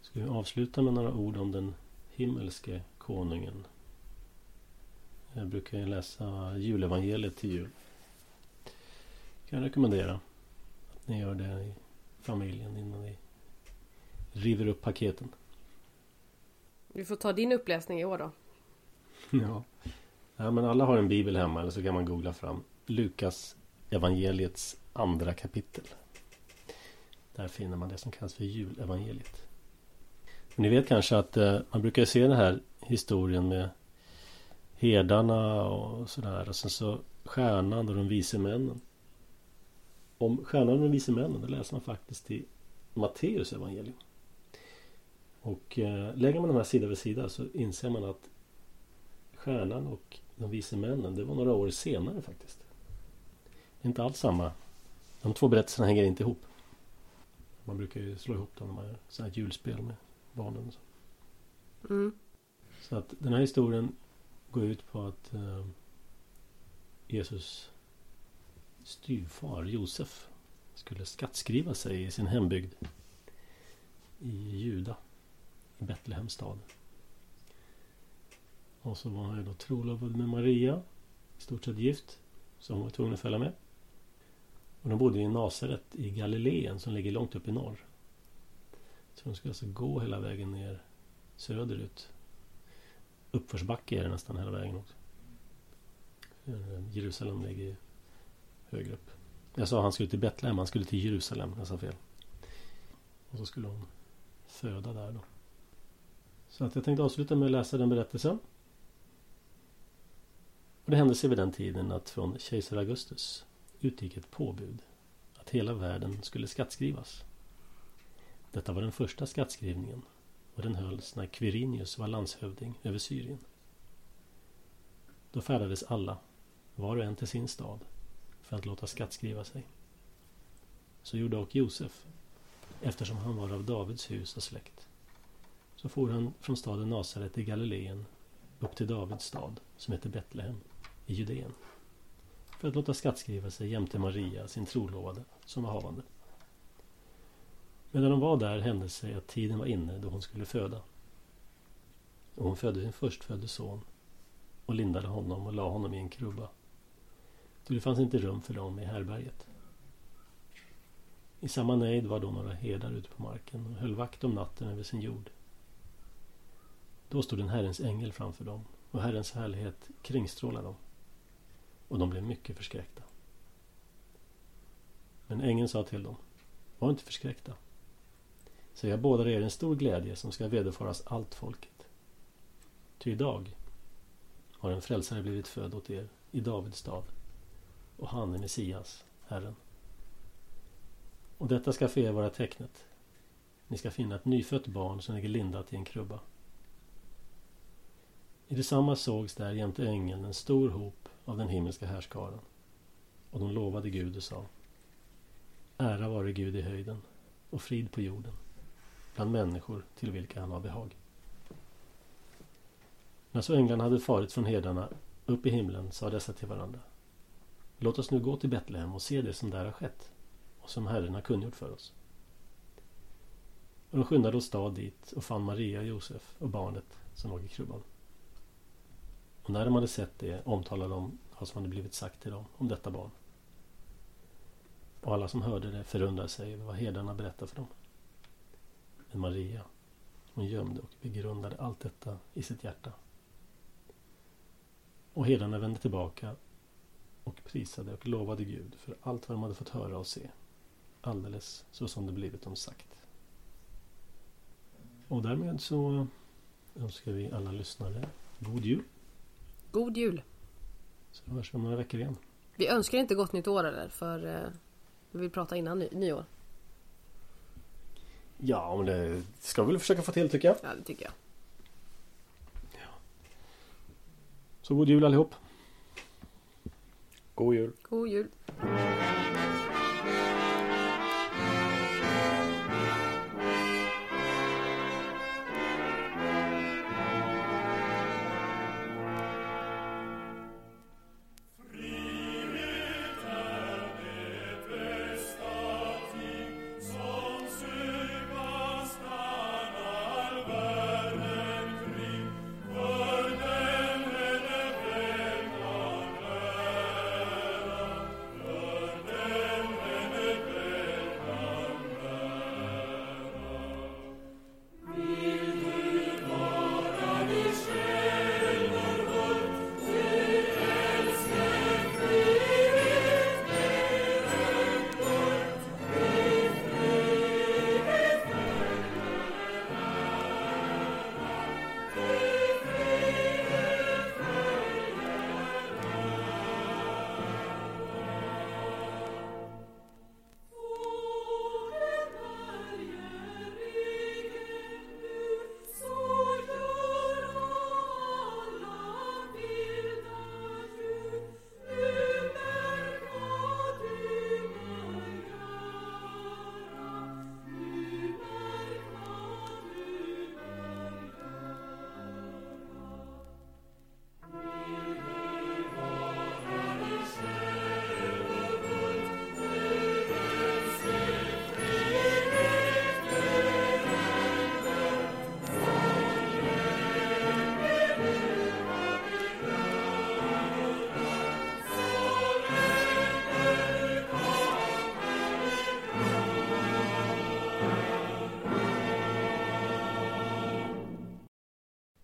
Ska vi avsluta med några ord om den himmelske konungen. Jag brukar ju läsa julevangeliet till jul. Kan jag rekommendera att ni gör det i familjen innan ni river upp paketen. Vi får ta din uppläsning i år då. Ja. ja, men alla har en bibel hemma eller så kan man googla fram Lukas evangeliets andra kapitel. Där finner man det som kallas för julevangeliet. Ni vet kanske att eh, man brukar se den här historien med herdarna och sådär. Och sen så stjärnan och de vise männen. Om stjärnan och de vise männen, det läser man faktiskt i Matteus evangelium. Och eh, lägger man de här sida vid sida så inser man att stjärnan och de vise männen, det var några år senare faktiskt. Inte alls samma. De två berättelserna hänger inte ihop. Man brukar ju slå ihop dem när man gör sådana här julspel med barnen. Och så. Mm. så att den här historien går ut på att eh, Jesus styvfar Josef skulle skattskriva sig i sin hembygd i Juda, i Betlehems stad. Och så var han ju då trolovad med Maria, i stort sett gift, så hon var tvungen att följa med. Och de bodde i Nasaret i Galileen som ligger långt upp i norr. Så de skulle alltså gå hela vägen ner söderut. Uppförsbacke är det nästan hela vägen också. Jerusalem ligger högre upp. Jag sa han skulle till Betlehem, han skulle till Jerusalem. Jag sa fel. Och så skulle hon föda där då. Så att jag tänkte avsluta med att läsa den berättelsen. Och det hände sig vid den tiden att från kejsar Augustus utgick ett påbud att hela världen skulle skattskrivas. Detta var den första skattskrivningen och den hölls när Quirinius var landshövding över Syrien. Då färdades alla, var och en till sin stad, för att låta skattskriva sig. Så gjorde och Josef, eftersom han var av Davids hus och släkt. Så for han från staden Nasaret i Galileen upp till Davids stad, som heter Betlehem, i Judeen för att låta skattskriva sig jämte Maria, sin trolovade, som var havande. Medan de var där hände sig att tiden var inne då hon skulle föda. Och hon födde sin förstfödde son och lindade honom och la honom i en krubba. Då det fanns inte rum för dem i härberget. I samma nejd var då några herdar ute på marken och höll vakt om natten över sin jord. Då stod en Herrens ängel framför dem och Herrens härlighet kringstrålade dem. Och de blev mycket förskräckta. Men ängeln sa till dem Var inte förskräckta. Så jag bådar er en stor glädje som ska vederfaras allt folket. Ty idag har en frälsare blivit född åt er i Davids stad och han är Messias, Herren. Och detta ska för er vara tecknet. Ni ska finna ett nyfött barn som ligger lindat i en krubba. I detsamma sågs där jämte ängeln en stor hop av den himmelska härskaran. Och de lovade Gud och sa Ära vare Gud i höjden och frid på jorden bland människor till vilka han har behag. När så änglarna hade farit från herdarna upp i himlen sa dessa till varandra Låt oss nu gå till Betlehem och se det som där har skett och som Herren har kungjort för oss. Och de skyndade åstad dit och fann Maria, Josef och barnet som låg i krubban. Och när de hade sett det omtalade de vad som hade blivit sagt till dem om detta barn. Och alla som hörde det förundrade sig över vad herdarna berättade för dem. Men Maria, hon gömde och begrundade allt detta i sitt hjärta. Och herdarna vände tillbaka och prisade och lovade Gud för allt vad de hade fått höra och se. Alldeles så som det blivit dem sagt. Och därmed så önskar vi alla lyssnare god jul. God jul! Så hörs vi om några veckor igen. Vi önskar inte gott nytt år eller? För eh, vi vill prata innan ny nyår. Ja, men det ska vi väl försöka få till tycker jag. Ja, det tycker jag. Så god jul allihop. God jul. God jul!